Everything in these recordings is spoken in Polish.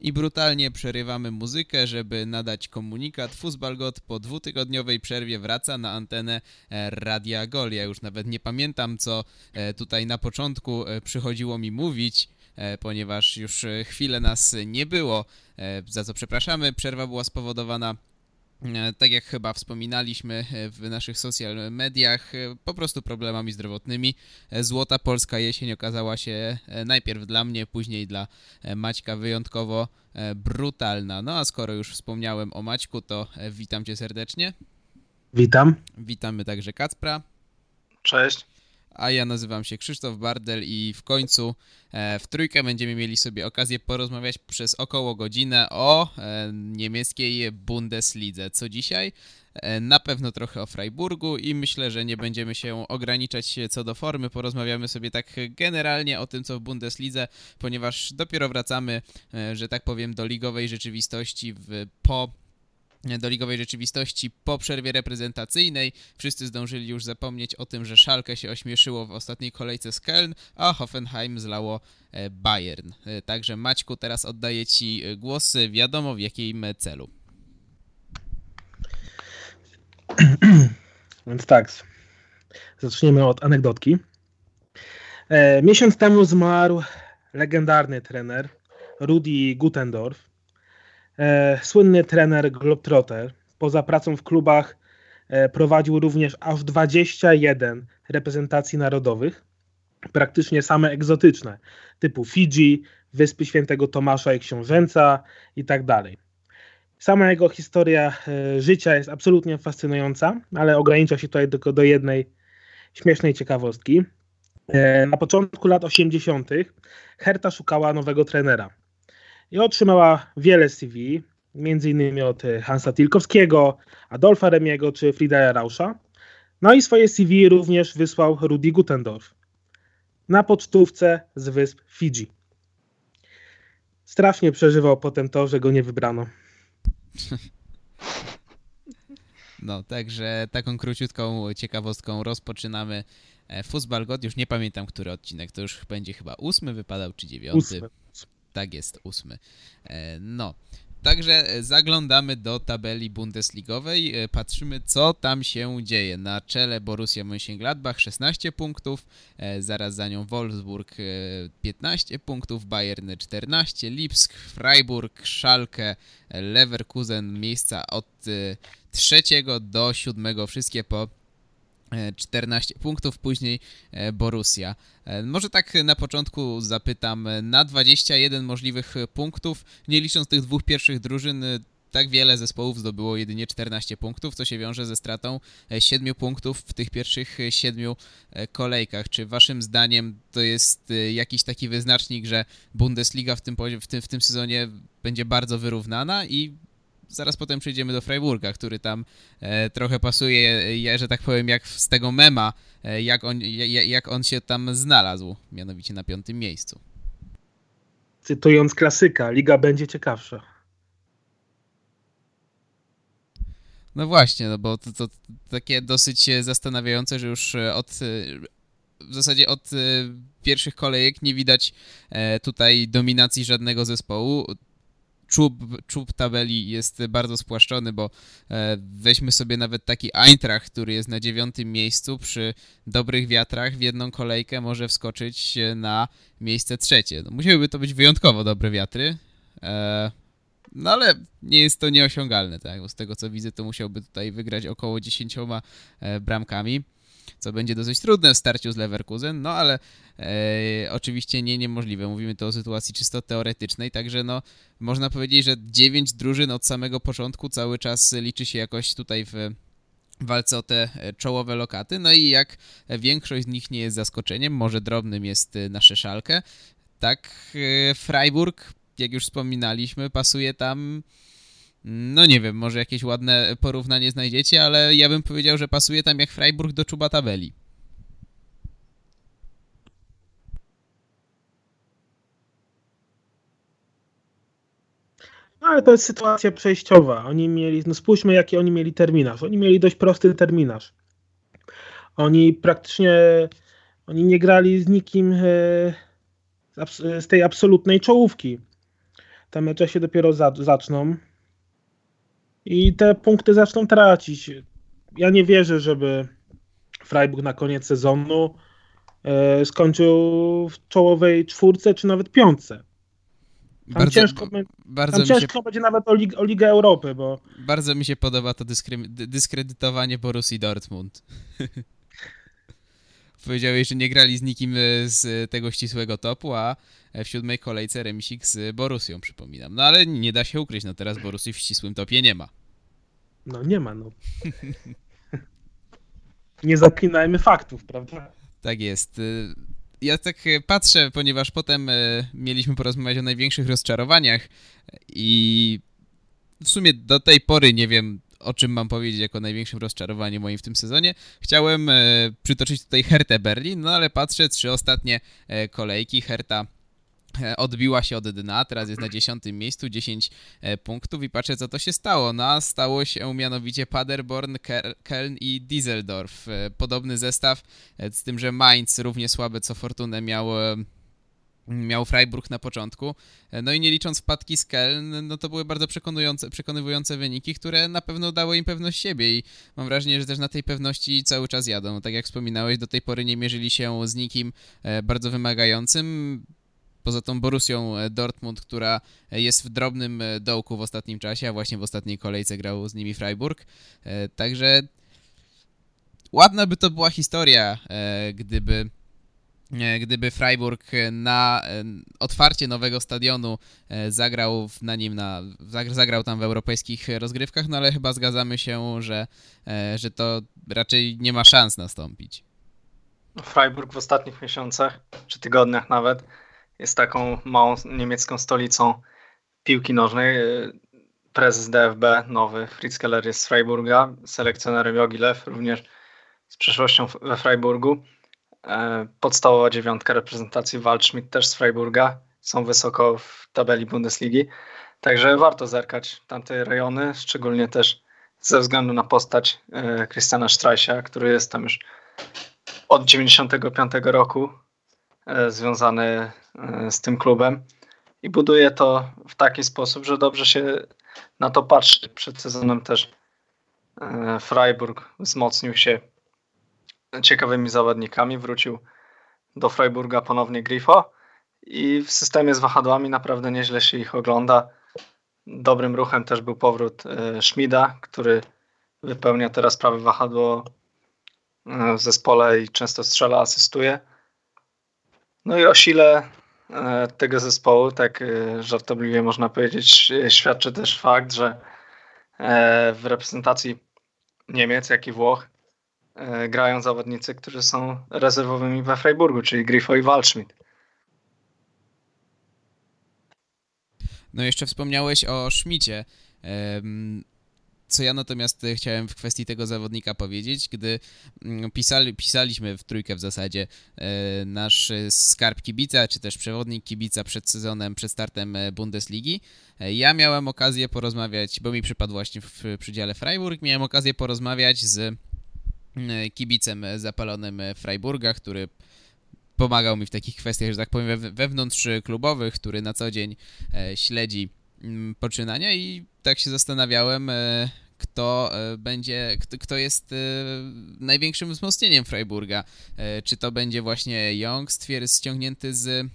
I brutalnie przerywamy muzykę, żeby nadać komunikat. Fuzbalgot po dwutygodniowej przerwie wraca na antenę e, Radia Gol. Ja już nawet nie pamiętam, co e, tutaj na początku e, przychodziło mi mówić, ponieważ już chwilę nas nie było, za co przepraszamy. Przerwa była spowodowana tak jak chyba wspominaliśmy e, w naszych social mediach, e, po prostu problemami zdrowotnymi. Złota polska jesień okazała się najpierw dla mnie, później dla Maćka wyjątkowo brutalna. No a skoro już wspomniałem o Maćku, to witam cię serdecznie. Witam. Witamy także Kacpra. Cześć a ja nazywam się Krzysztof Bardel i w końcu e, w trójkę będziemy mieli sobie okazję porozmawiać przez około godzinę o e, niemieckiej Bundeslidze. Co dzisiaj? E, na pewno trochę o Freiburgu i myślę, że nie będziemy się ograniczać co do formy, porozmawiamy sobie tak generalnie o tym, co w Bundeslidze, ponieważ dopiero wracamy, że tak powiem, do ligowej rzeczywistości w, po do ligowej rzeczywistości po przerwie reprezentacyjnej. Wszyscy zdążyli już zapomnieć o tym, że Schalke się ośmieszyło w ostatniej kolejce z Köln, a Hoffenheim zlało e, Bayern. E, także Maćku, teraz oddaję Ci e, głos. Wiadomo w jakim celu. Więc tak, zaczniemy od anegdotki. Miesiąc temu zmarł legendarny trener Rudi Gutendorf, E, słynny trener Globetrotter poza pracą w klubach e, prowadził również aż 21 reprezentacji narodowych, praktycznie same egzotyczne, typu Fidżi, Wyspy Świętego Tomasza i Książęca i tak dalej. Sama jego historia e, życia jest absolutnie fascynująca, ale ogranicza się tutaj tylko do jednej śmiesznej ciekawostki. Na początku lat 80. Herta szukała nowego trenera i otrzymała wiele CV, m.in. od Hansa Tilkowskiego, Adolfa Remiego czy Friedricha Rauscha. No i swoje CV również wysłał Rudi Gutendorf na pocztówce z wysp Fidżi. Strasznie przeżywał potem to, że go nie wybrano. No, także taką króciutką ciekawostką rozpoczynamy e, Fußball God. Już nie pamiętam, który odcinek. To już będzie chyba ósmy wypadał, czy dziewiąty. Ósmy. Tak jest, ósmy. E, no. Także zaglądamy do tabeli Bundesligowej, e, patrzymy co tam się dzieje. Na czele Borussia Mönchengladbach 16 punktów, e, zaraz za nią Wolfsburg 15 punktów, Bayern 14, Lipsk, Freiburg, Schalke, Leverkusen miejsca od trzeciego do siódmego, wszystkie po 14 e, punktów, później e, Borussia. E, może tak na początku zapytam, na 21 możliwych punktów, nie licząc tych dwóch pierwszych drużyn, tak wiele zespołów zdobyło jedynie 14 punktów, co się wiąże ze stratą 7 punktów w tych pierwszych 7 kolejkach. Czy waszym zdaniem to jest jakiś taki wyznacznik, że Bundesliga w tym, w tym, w tym sezonie będzie bardzo wyrównana i zaraz potem przejdziemy do Freiburga, który tam e, trochę pasuje, ja, że tak powiem, jak z tego mema, e, jak, on, jak on się tam znalazł, mianowicie na piątym miejscu. Cytując klasyka, liga będzie ciekawsza. No właśnie, no bo to, to, takie dosyć zastanawiające, że już od w zasadzie od pierwszych kolejek nie widać e, tutaj dominacji żadnego zespołu czub, czub tabeli jest bardzo spłaszczony, bo e, weźmy sobie nawet taki Eintracht, który jest na dziewiątym miejscu przy dobrych wiatrach w jedną kolejkę może wskoczyć na miejsce trzecie. No, musiałyby to być wyjątkowo dobre wiatry, e, no ale nie jest to nieosiągalne, tak? Bo z tego co widzę, to musiałby tutaj wygrać około 10 e, bramkami co będzie dosyć trudne w starciu z Leverkusen, no ale e, oczywiście nie niemożliwe. Mówimy tu o sytuacji czysto teoretycznej, także no można powiedzieć, że 9 drużyn od samego początku cały czas liczy się jakoś tutaj w walce o te e, czołowe lokaty, no i jak większość z nich nie jest zaskoczeniem, może drobnym jest e, nasze szalkę, tak e, Freiburg, jak już wspominaliśmy, pasuje tam no nie wiem, może jakieś ładne porównanie znajdziecie, ale ja bym powiedział, że pasuje tam jak Freiburg do czuba tabeli. No ale to jest sytuacja przejściowa. Oni mieli, no spójrzmy jaki oni mieli terminarz. Oni mieli dość prosty terminarz. Oni praktycznie, oni nie grali z nikim e, z tej absolutnej czołówki. te mecze się dopiero za, zaczną i te punkty zaczną tracić. Ja nie wierzę, żeby Freiburg na koniec sezonu e, skończył w czołowej czwórce czy nawet piątce. Tam Bardzo, ciężko, b- bardzo, tam mi się, ciężko będzie nawet o, lig, o Ligę Europy, bo bardzo mi się podoba to dyskry, dyskredytowanie Borussii Dortmund. Powiedziałeś, że nie grali z nikim e, z tego ścisłego topu, a w siódmej kolejce remisik z Borussią, przypominam. No ale nie da się ukryć, no teraz Borussii w ścisłym topie nie ma. No nie ma. No. nie zaklinajmy faktów, prawda? Tak jest. Y, Ja tak y, patrzę, ponieważ potem y, mieliśmy porozmawiać o największych rozczarowaniach i w sumie do tej pory nie wiem, o czym mam powiedzieć jako największym rozczarowaniu moim w tym sezonie. Chciałem przytoczyć tutaj Hertę Berlin, no ale patrzę, trzy ostatnie kolejki. Herta odbiła się od dna, teraz jest na dziesiątym miejscu, 10 e, punktów i patrzę co to się stało. No a stało się mianowicie Paderborn, Köln i Düsseldorf. E, Podobny zestaw, e, z tym, że Mainz równie słabe co Fortunę miał, e, miał Freiburg na początku. E, No i nie licząc wpadki z Köln, no to były bardzo przekonujące, przekonywujące wyniki, które na pewno dały im pewność siebie i mam wrażenie, że też na tej pewności cały czas jadą. Tak jak wspominałeś, do tej pory nie mierzyli się z nikim e, bardzo wymagającym. Poza tą Borusią e, Dortmund, która e, jest w drobnym e, dołku w ostatnim czasie, a właśnie w ostatniej kolejce grał z nimi Freiburg. Także ładna by to była historia, gdyby, gdyby Freiburg na otwarcie nowego stadionu zagrał na nim, na, zag- zagrał tam w europejskich rozgrywkach, no ale chyba zgadzamy się, że, że to raczej nie ma szans nastąpić. Freiburg w ostatnich miesiącach, czy tygodniach nawet, jest taką małą niemiecką stolicą piłki nożnej. Prezes DFB, nowy Fritz Keller jest z Freiburga, selekcjonerem Jogi Lew, również z przeszłością we Freiburgu. E, Podstawowa dziewiątka reprezentacji Waldschmidt też z Freiburga, są wysoko w tabeli Bundesligi, także warto zerkać tamte rejony, szczególnie też ze względu na postać e, Christiana Streisia, który jest tam już od 95 roku związany e, z tym klubem i buduje to w taki sposób, że dobrze się na to patrzy. Przed sezonem też e, Freiburg wzmocnił się ciekawymi zawodnikami, wrócił do Freiburga ponownie Grifo i w systemie z wahadłami naprawdę nieźle się ich ogląda. Dobrym ruchem też był powrót e, Schmida, który wypełnia teraz prawe wahadło w zespole i często strzela, asystuje. No i o sile e, tego zespołu, tak e, żartobliwie można powiedzieć, e, świadczy też fakt, że w reprezentacji Niemiec, jak i Włoch grają zawodnicy, którzy są rezerwowymi we Freiburgu, czyli Grifo i Waldschmidt. No jeszcze wspomniałeś o Szmicie. Em, Co ja natomiast e, chciałem w kwestii tego zawodnika powiedzieć, gdy mm, pisali, pisaliśmy w trójkę w zasadzie e, nasz e, skarb kibica, czy też przewodnik kibica przed sezonem, przed startem Bundesligi, ja miałem okazję porozmawiać, bo mi przypadł właśnie w przydziale Freiburg, miałem okazję porozmawiać z e, kibicem zapalonym Freiburga, który pomagał mi w takich kwestiach, że tak powiem, we- wewnątrz klubowych, który na co dzień śledzi mm, poczynania i tak się zastanawiałem, e, kto e, będzie, kto, kto jest e, największym wzmocnieniem Freiburga. Czy to będzie właśnie Young stwier- ściągnięty z,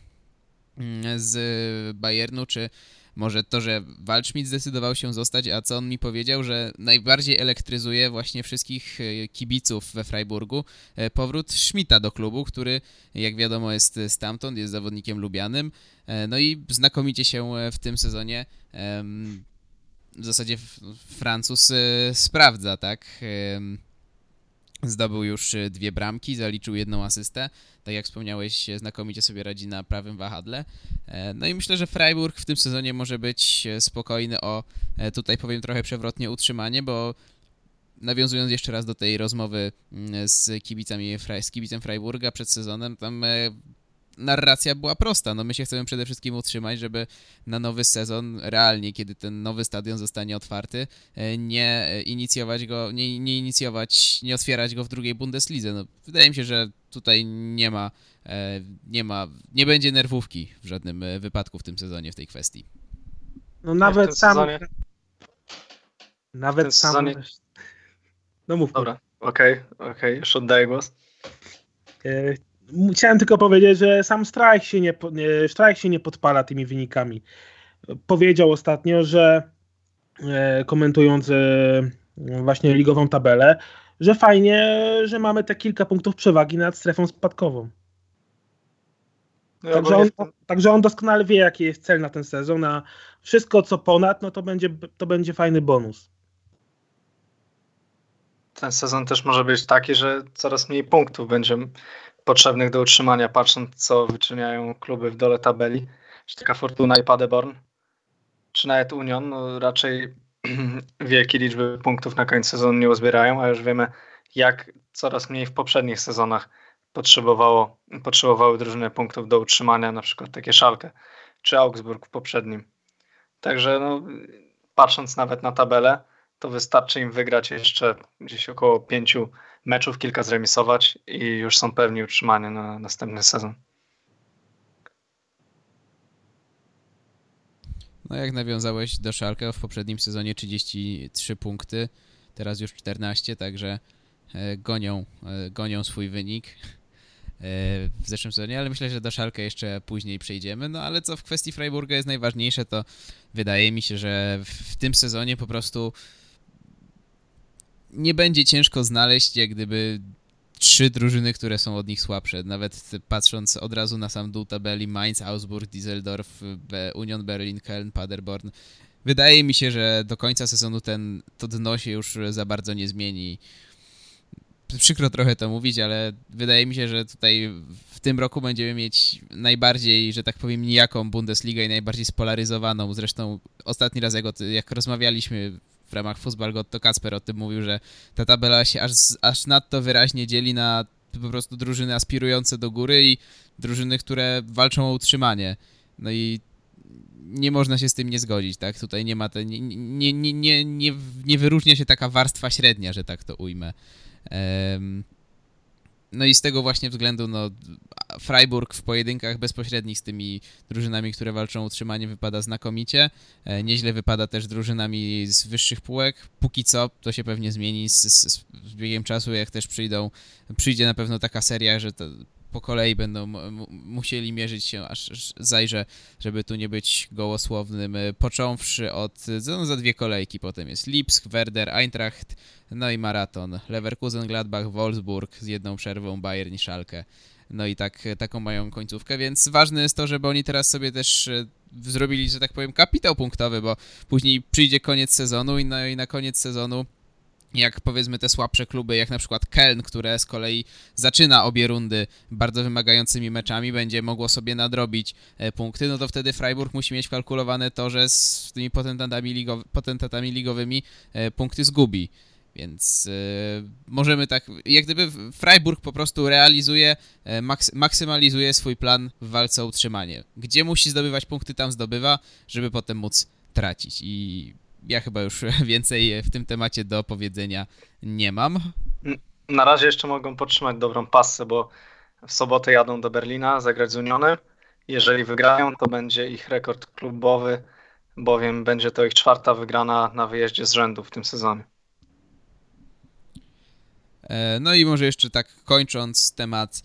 mm, z Bayernu, czy może to, że Waldschmidt zdecydował się zostać, a co on mi powiedział, że najbardziej elektryzuje właśnie wszystkich e, kibiców we Freiburgu e, powrót Schmidta do klubu, który jak wiadomo jest stamtąd, jest zawodnikiem lubianym, e, no i znakomicie się e, w tym sezonie w zasadzie Francuz e, sprawdza, tak? Zdobył już e, dwie bramki, zaliczył jedną asystę. Tak jak wspomniałeś, e, znakomicie sobie radzi na prawym wahadle. E, No i myślę, że Freiburg w tym sezonie może być e, spokojny o, e, tutaj powiem trochę przewrotnie, utrzymanie, bo nawiązując jeszcze raz do tej rozmowy mm, z kibicami, z kibicem Freiburga przed sezonem, tam e, narracja była prosta. No my się chcemy przede wszystkim utrzymać, żeby na nowy sezon realnie, kiedy ten nowy stadion zostanie otwarty, e, nie inicjować go, nie, nie inicjować, nie otwierać go w drugiej Bundeslidze. No, wydaje mi się, że tutaj nie ma, e, nie ma, nie będzie nerwówki w żadnym e, wypadku w tym sezonie w tej kwestii. No nawet tym sam. sezonie- Nawet sam. sezonie- No mów. Dobra, okej, okej, już oddaję głos. Chciałem tylko powiedzieć, że sam Strajk się nie, Strajk się nie podpala tymi wynikami. Powiedział ostatnio, że e, komentując e, właśnie ligową tabelę, że fajnie, że mamy te kilka punktów przewagi nad strefą spadkową. Ja Także on, także on doskonale wie, jaki jest cel na ten sezon, a wszystko co ponad, no to będzie, to będzie fajny bonus. ten sezon też może być taki, że coraz mniej punktów będzie potrzebnych do utrzymania, patrząc co wyczyniają kluby w dole tabeli, czy taka Fortuna i Paderborn, czy nawet Union, no raczej wielkie liczby punktów na końcu sezonu nie uzbierają, a już wiemy jak coraz mniej w poprzednich sezonach potrzebowało, potrzebowały drużyny punktów do utrzymania, na przykład takie Szalkę, czy Augsburg w poprzednim. Także no, patrząc nawet na tabelę, to wystarczy im wygrać jeszcze gdzieś około pięciu meczów, kilka zremisować i już są pewni utrzymania na następny sezon. No jak nawiązałeś do Szalkę w poprzednim sezonie 33 punkty, teraz już 14, także e, gonią, e, gonią swój wynik e, w zeszłym sezonie, ale myślę, że do Szalkę jeszcze później przejdziemy. No ale co w kwestii Freiburga jest najważniejsze, to wydaje mi się, że w tym sezonie po prostu nie będzie ciężko znaleźć jak gdyby trzy drużyny, które są od nich słabsze. Nawet patrząc od razu na sam dół tabeli Mainz, Augsburg, Düsseldorf, Union Berlin, Köln, Paderborn. Wydaje mi się, że do końca sezonu ten, to dno się już za bardzo nie zmieni. Przykro trochę to mówić, ale wydaje mi się, że tutaj w tym roku będziemy mieć najbardziej, że tak powiem, nijaką Bundesligę i najbardziej spolaryzowaną. Zresztą ostatni raz, jak, jak rozmawialiśmy w ramach Fußball to Kacper o tym mówił, że ta tabela się aż, aż nadto wyraźnie dzieli na po prostu drużyny aspirujące do góry i drużyny, które walczą o utrzymanie. No i nie można się z tym nie zgodzić, tak? Tutaj nie ma te, nie, nie, nie, nie, nie, wyróżnia się taka warstwa średnia, że tak to ujmę. Em, no i z tego właśnie względu, no, Freiburg w pojedynkach bezpośrednich z tymi drużynami, które walczą o utrzymanie, wypada znakomicie. E, Nieźle wypada też drużynami z wyższych półek. Póki co to się pewnie zmieni z, z, z biegiem czasu, jak też przyjdą, przyjdzie na pewno taka seria, że to po kolei będą mu- mu- musieli mierzyć się, aż zajrzę, żeby tu nie być gołosłownym, e, począwszy od, no, za dwie kolejki, potem jest Lipsk, Werder, Eintracht, no i Maraton, Leverkusen, Gladbach, Wolfsburg z jedną przerwą, Bayern i Schalke. No i tak, taką mają końcówkę, więc ważne jest to, żeby oni teraz sobie też e, zrobili, że tak powiem, kapitał punktowy, bo później przyjdzie koniec sezonu i, no, i na koniec sezonu jak powiedzmy te słabsze kluby, jak na przykład Keln, które z kolei zaczyna obie rundy bardzo wymagającymi meczami, będzie mogło sobie nadrobić e, punkty, no to wtedy Freiburg musi mieć kalkulowane to, że z tymi potentatami, potentatami ligowymi e, punkty zgubi. Więc e, możemy tak, jak gdyby Freiburg po prostu realizuje, maks- maksymalizuje swój plan w walce o utrzymanie. Gdzie musi zdobywać punkty, tam zdobywa, żeby potem móc tracić. I ja chyba już więcej w tym temacie do powiedzenia nie mam. Na razie jeszcze mogą podtrzymać dobrą pasę, bo w sobotę jadą do Berlina zagrać z Unionem. Jeżeli wygrają, to będzie ich rekord klubowy, bowiem będzie to ich czwarta wygrana na wyjeździe z rzędu w tym sezonie. E, No i może jeszcze tak kończąc temat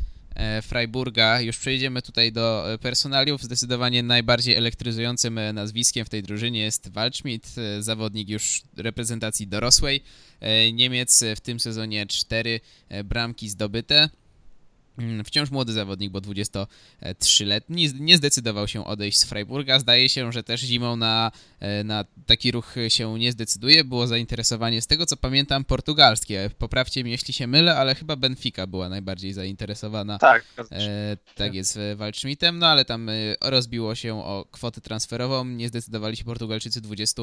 Freiburga, już przejdziemy tutaj do e, personaliów. Zdecydowanie najbardziej elektryzującym e, nazwiskiem w tej drużynie jest Waldschmidt, e, zawodnik już reprezentacji dorosłej. E, Niemiec e, w tym sezonie cztery e, bramki zdobyte. Mm, Wciąż młody zawodnik, bo 23-letni, nie zdecydował się odejść z Freiburga. Zdaje się, że też zimą na, e, na taki ruch się nie zdecyduje. Było zainteresowanie, z tego co pamiętam, portugalskie. Poprawcie mnie, jeśli się mylę, ale chyba Benfica była najbardziej zainteresowana Tak. E, tak jest Waldschmidtem, no ale tam e, rozbiło się o kwotę transferową, nie zdecydowali się Portugalczycy 20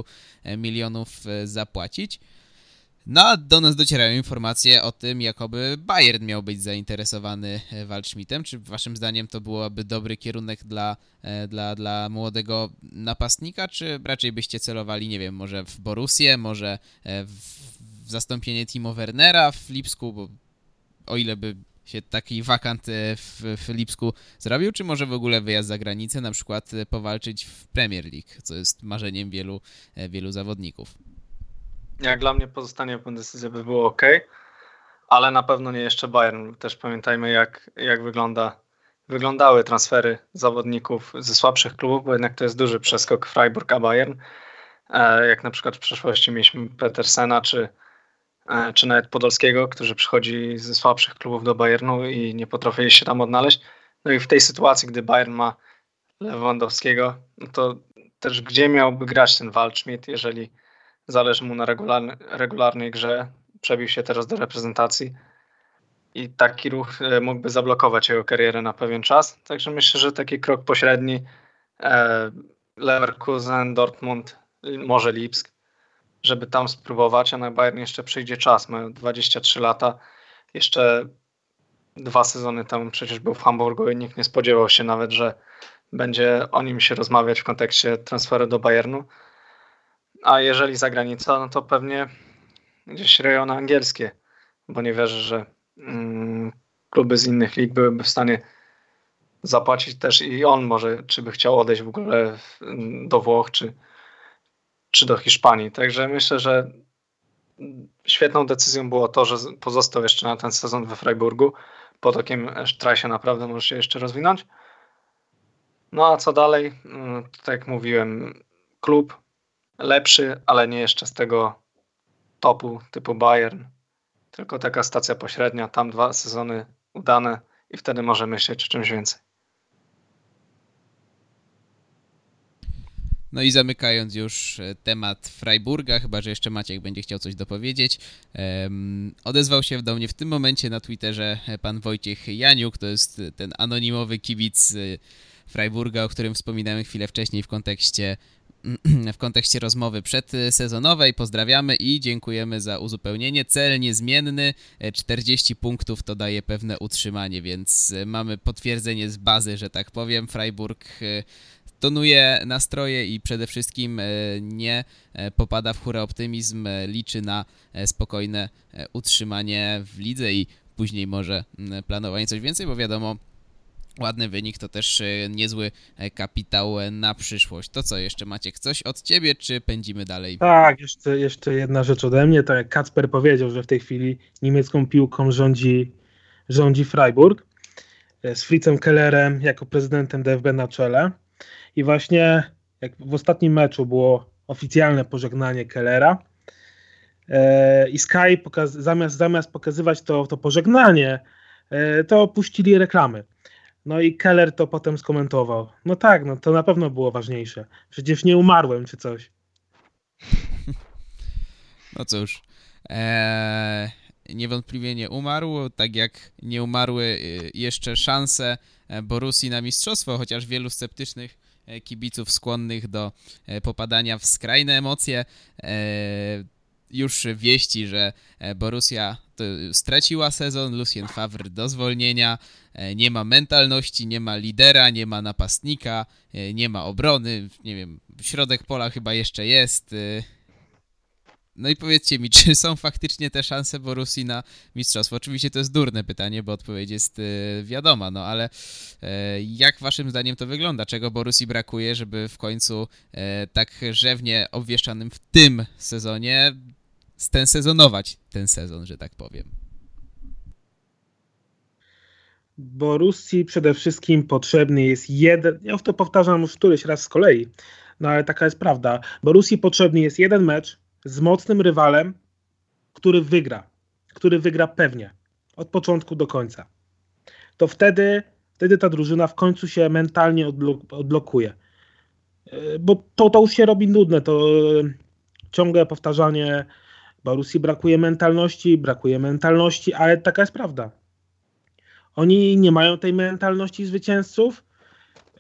milionów e, zapłacić. No a do nas docierają informacje o tym, jakoby Bayern miał być zainteresowany e, Waldschmidtem. Czy waszym zdaniem to byłoby dobry kierunek dla, e, dla, dla młodego napastnika, czy raczej byście celowali, nie wiem, może w Borussię, może e, w zastąpienie Timo Wernera w Lipsku, bo o ile by się taki wakant w, w Lipsku zrobił, czy może w ogóle wyjazd za granicę, na przykład powalczyć w Premier League, co jest marzeniem wielu, wielu zawodników? Jak dla mnie pozostanie w Bundesliga by było ok, ale na pewno nie jeszcze Bayern. Też pamiętajmy, jak, jak wygląda, wyglądały transfery zawodników ze słabszych klubów, bo jednak to jest duży przeskok Freiburg a Bayern. E, jak na przykład w przeszłości mieliśmy Petersena czy, e, czy nawet Podolskiego, którzy przychodzi ze słabszych klubów do Bayernu i nie potrafili się tam odnaleźć. No i w tej sytuacji, gdy Bayern ma Lewandowskiego, no to też gdzie miałby grać ten Waldschmidt, jeżeli zależy mu na regularny, regularnej grze, przebił się teraz do reprezentacji i taki ruch e, mógłby zablokować jego karierę na pewien czas. Także myślę, że taki krok pośredni e, Leverkusen, Dortmund, może Lipsk, żeby tam spróbować, a na Bayern jeszcze przyjdzie czas. Mają 23 lata. Jeszcze dwa sezony temu przecież był w Hamburgu i nikt nie spodziewał się nawet, że będzie o nim się rozmawiać w kontekście transferu do Bayernu. A jeżeli zagranica, no to pewnie gdzieś rejony angielskie, bo nie wierzę, że mm, kluby z innych lig byłyby w stanie zapłacić też i on może, czy by chciał odejść w ogóle do Włoch, czy, czy do Hiszpanii. Także myślę, że świetną decyzją było to, że pozostał jeszcze na ten sezon we Freiburgu. Pod okiem Strajsie naprawdę może się jeszcze rozwinąć. No a co dalej? Mm, tak jak mówiłem, klub lepszy, ale nie jeszcze z tego topu typu Bayern, tylko taka stacja pośrednia, tam dwa sezony udane i wtedy może myśleć o czymś więcej. No i zamykając już e, temat Freiburga, chyba że jeszcze Maciek będzie chciał coś dopowiedzieć, odezwał się do mnie w tym momencie na Twitterze pan Wojciech Janiuk, to jest ten anonimowy kibic e, Freiburga, o którym wspominałem chwilę wcześniej w kontekście w kontekście rozmowy przedsezonowej. Pozdrawiamy i dziękujemy za uzupełnienie. Cel niezmienny, 40 e, punktów to daje pewne utrzymanie, więc e, mamy potwierdzenie z bazy, że tak powiem. Freiburg e, tonuje nastroje i przede wszystkim nie popada w hura optymizm, liczy na spokojne utrzymanie w lidze i później może planowanie coś więcej, bo wiadomo, ładny wynik to też e, niezły e, kapitał e, na przyszłość. To co jeszcze Maciek, coś od ciebie, czy pędzimy dalej? Tak, jeszcze, jeszcze jedna rzecz ode mnie. Tak jak Kacper powiedział, że w tej chwili niemiecką piłką rządzi, rządzi Freiburg z Fritzem Kellerem jako prezydentem DFB na czele. I właśnie jak w ostatnim meczu było oficjalne pożegnanie Kellera i Sky pokaz, zamiast, zamiast pokazywać to, to pożegnanie, to puścili reklamy. No i Keller to potem skomentował. No tak, no to na pewno było ważniejsze. Przecież nie umarłem czy coś. No cóż. Eee, niewątpliwie nie umarł, tak jak nie umarły y, jeszcze szanse e, Borusi na mistrzostwo, chociaż wielu sceptycznych e, kibiców skłonnych do e, popadania w skrajne emocje już wieści, że e, Borussia straciła sezon, Lucien Favre do zwolnienia, e, nie ma mentalności, nie ma lidera, nie ma napastnika, e, nie ma obrony, nie wiem, środek pola chyba jeszcze jest. No i powiedzcie mi, czy są faktycznie te szanse Borussii na mistrzostwo? Oczywiście to jest durne pytanie, bo odpowiedź jest wiadoma, no ale jak waszym zdaniem to wygląda? Czego Borussii brakuje, żeby w końcu tak rzewnie obwieszczanym w tym sezonie stensezonować ten sezon, że tak powiem. Borussii przede wszystkim potrzebny jest jeden, ja to powtarzam już któryś raz z kolei, no ale taka jest prawda. Borussii potrzebny jest jeden mecz z mocnym rywalem, który wygra, który wygra pewnie, od początku do końca. To wtedy, wtedy ta drużyna w końcu się mentalnie odblok odblokuje. E, bo to, to już się robi nudne, to ciągłe powtarzanie Borussii brakuje mentalności, brakuje mentalności, ale taka jest prawda. Oni nie mają tej mentalności zwycięzców.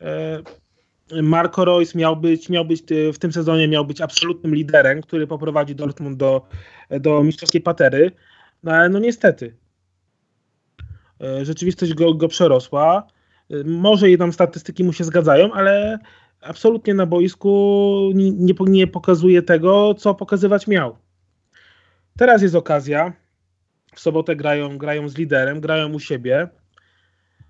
E, Marco Reus miał być, miał być w tym sezonie miał być absolutnym liderem, który poprowadzi Dortmund do, do mistrzowskiej patery. No ale no niestety. E, rzeczywistość go, go przerosła. E, może i tam statystyki mu się zgadzają, ale absolutnie na boisku nie, nie pokazuje tego, co pokazywać miał. Teraz jest okazja, w sobotę grają, grają z liderem, grają u siebie.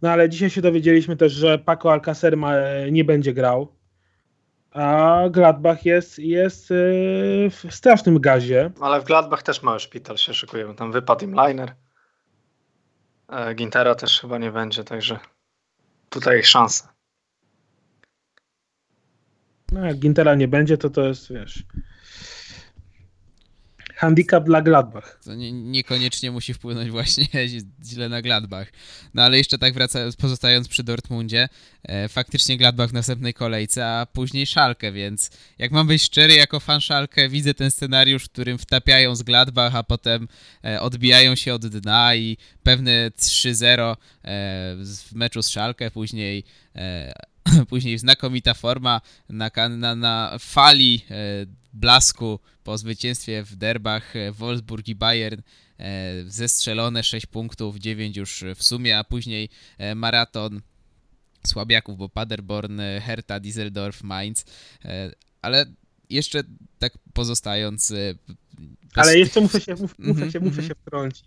No ale dzisiaj się dowiedzieliśmy też, że Paco Alcacer ma, nie będzie grał. A Gladbach jest, jest yy, w strasznym gazie. Ale w Gladbach też mały szpital się szykuje, bo tam wypadł im liner. E, Gintera też chyba nie będzie, także tutaj ich szansa. No jak Gintera nie będzie, to to jest, wiesz, handicap dla Gladbach. To nie, niekoniecznie musi wpłynąć właśnie źle na Gladbach. No ale jeszcze tak wracając, pozostając przy Dortmundzie, e, faktycznie Gladbach w następnej kolejce, a później Szalkę, więc jak mam być szczery, jako fan Szalkę widzę ten scenariusz, w którym wtapiają z Gladbach, a potem e, odbijają się od dna i pewne 3-0 e, w meczu z Szalkę, później e, później znakomita forma na, na, na fali e, blasku po zwycięstwie w derbach e, Wolfsburg i Bayern e, zestrzelone 6 punktów, 9 już w sumie, a później e, maraton słabiaków, bo Paderborn, Hertha, Düsseldorf, Mainz, ale jeszcze tak pozostając... Ale jeszcze muszę się, muszę, -hmm, się, muszę -hmm. się wtrącić,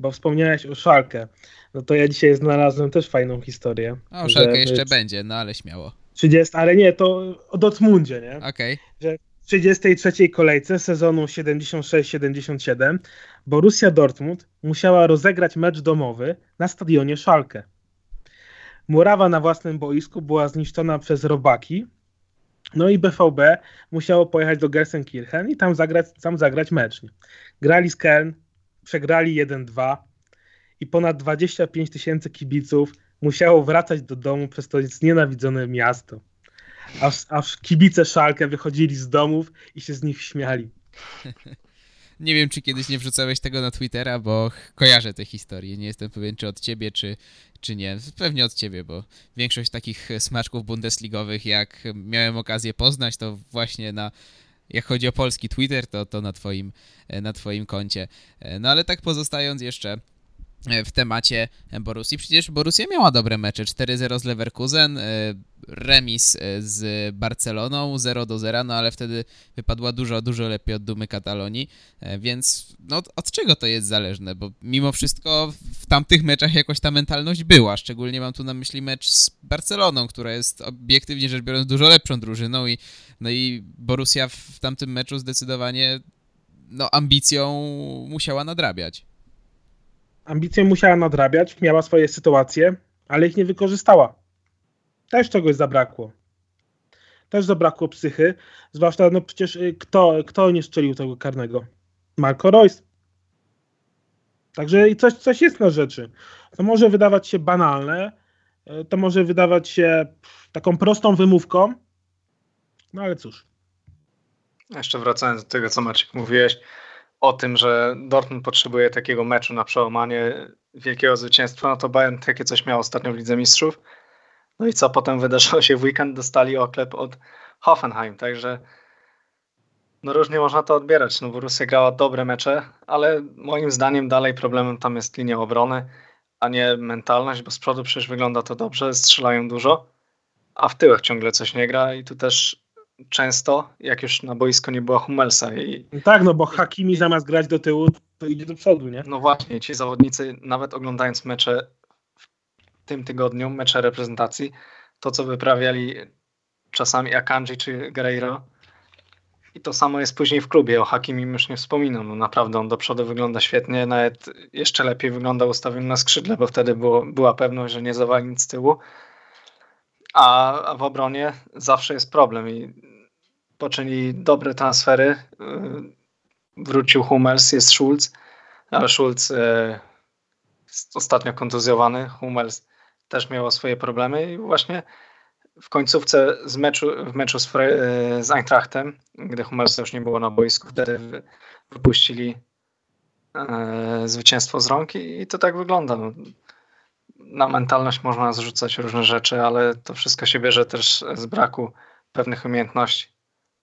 bo wspomniałeś o Szalkę. No to ja dzisiaj znalazłem też fajną historię. O, Szalkę jeszcze będzie, no ale śmiało. 30, ale nie, to o Dortmundzie, nie? Okej. Okay. Że 33 kolejce sezonu 76-77 Borussia Dortmund musiała rozegrać mecz domowy na stadionie Szalkę. Murawa na własnym boisku była zniszczona przez robaki, no i BVB musiało pojechać do Gelsenkirchen i tam zagrać, tam zagrać mecz. Grali z Köln, przegrali 1-2 i ponad 25 tysięcy kibiców musiało wracać do domu przez to znienawidzone miasto aż, kibice Szalkę wychodzili z domów i się z nich śmiali. Nie wiem, czy kiedyś nie wrzucałeś tego na Twittera, bo kojarzę tę historię. Nie jestem pewien, czy od ciebie, czy, czy nie. Pewnie od ciebie, bo większość takich smaczków bundesligowych, jak miałem okazję poznać, to właśnie na jak chodzi o polski Twitter, to, to na, twoim, na twoim koncie. No ale tak pozostając jeszcze w temacie Borussii. Przecież Borussia miała dobre mecze. 4-0 z Leverkusen, e, remis e, z Barceloną 0 do 0, no ale wtedy wypadła dużo, dużo lepiej od Dumy Katalonii, e, więc no, od czego to jest zależne? Bo mimo wszystko w tamtych meczach jakoś ta mentalność była, szczególnie mam tu na myśli mecz z Barceloną, która jest obiektywnie rzecz biorąc dużo lepszą drużyną i, no i Borussia w tamtym meczu zdecydowanie no, ambicją musiała nadrabiać ambicje musiała nadrabiać, miała swoje sytuacje, ale ich nie wykorzystała. Też czegoś zabrakło. Też zabrakło psychy, zwłaszcza no przecież y, kto, kto nie strzelił tego karnego? Marco Royce. Także coś, coś jest na rzeczy. To może wydawać się banalne, y, to może wydawać się taką prostą wymówką, no ale cóż. Jeszcze wracając do tego, co Maciek mówiłeś, o tym, że Dortmund potrzebuje takiego meczu na przełamanie wielkiego zwycięstwa, no to Bayern takie coś miał ostatnio w Lidze Mistrzów. No i co potem wydarzyło się w weekend? Dostali oklep od Hoffenheim, także no różnie można to odbierać. No Borussia grała dobre mecze, ale moim zdaniem dalej problemem tam jest linia obrony, a nie mentalność, bo z przodu przecież wygląda to dobrze, strzelają dużo, a w tyłach ciągle coś nie gra i tu też często, jak już na boisko nie było Hummelsa. I, tak, no bo Hakimi zamiast grać do tyłu, to idzie do przodu, nie? No właśnie, ci zawodnicy, nawet oglądając mecze tym tygodniu, mecze reprezentacji, to co wyprawiali czasami Akanji czy Guerreiro, i to samo jest później w klubie. O Hakimi już nie wspominam. No naprawdę on do przodu wygląda świetnie. Nawet jeszcze lepiej wygląda ustawiony na skrzydle, bo wtedy było, była pewność, że nie zawali nic z tyłu. A, a w obronie zawsze jest problem i poczynili dobre transfery. Y, wrócił Hummels, jest Schulz, ale Schulz y, ostatnio kontuzjowany. Hummels też miał swoje problemy i właśnie w końcówce z meczu, w meczu z, z Eintrachtem, gdy Hummels już nie było na boisku, wtedy wypuścili zwycięstwo z rąk i, to tak wygląda. No, na mentalność można zrzucać różne rzeczy, ale to wszystko się bierze też z braku pewnych umiejętności.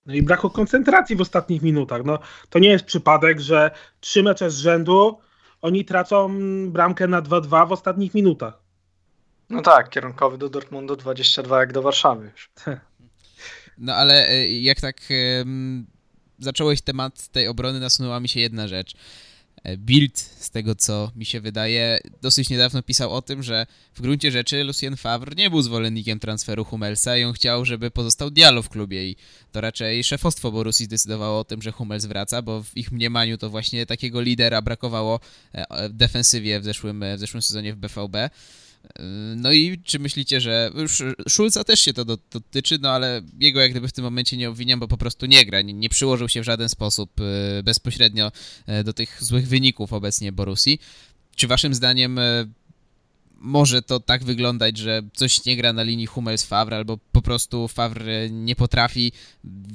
No i braku koncentracji w ostatnich minutach. No, to nie jest przypadek, że trzy mecze z rzędu oni tracą bramkę na 2-2 w ostatnich minutach. No tak, kierunkowy do Dortmundu 22 jak do Warszawy już. No ale e, jak tak um, zacząłeś temat tej obrony, nasunęła mi się jedna rzecz. E, Bild, z tego co mi się wydaje, dosyć niedawno pisał o tym, że w gruncie rzeczy Lucien Favre nie był zwolennikiem transferu Hummelsa i on chciał, żeby pozostał Diallo w klubie i to raczej szefostwo Borussii zdecydowało o tym, że Hummels wraca, bo w ich mniemaniu to właśnie takiego lidera brakowało e, w defensywie w zeszłym, w zeszłym sezonie w BVB. No i czy myślicie, że już Schulza też się to dotyczy, no ale jego jak gdyby w tym momencie nie obwiniam, bo po prostu nie gra, nie, nie przyłożył się w żaden sposób y, bezpośrednio y, do tych złych wyników obecnie Borusi. Czy waszym zdaniem y, może to tak wyglądać, że coś nie gra na linii Hummels-Favre, albo po prostu Favre nie potrafi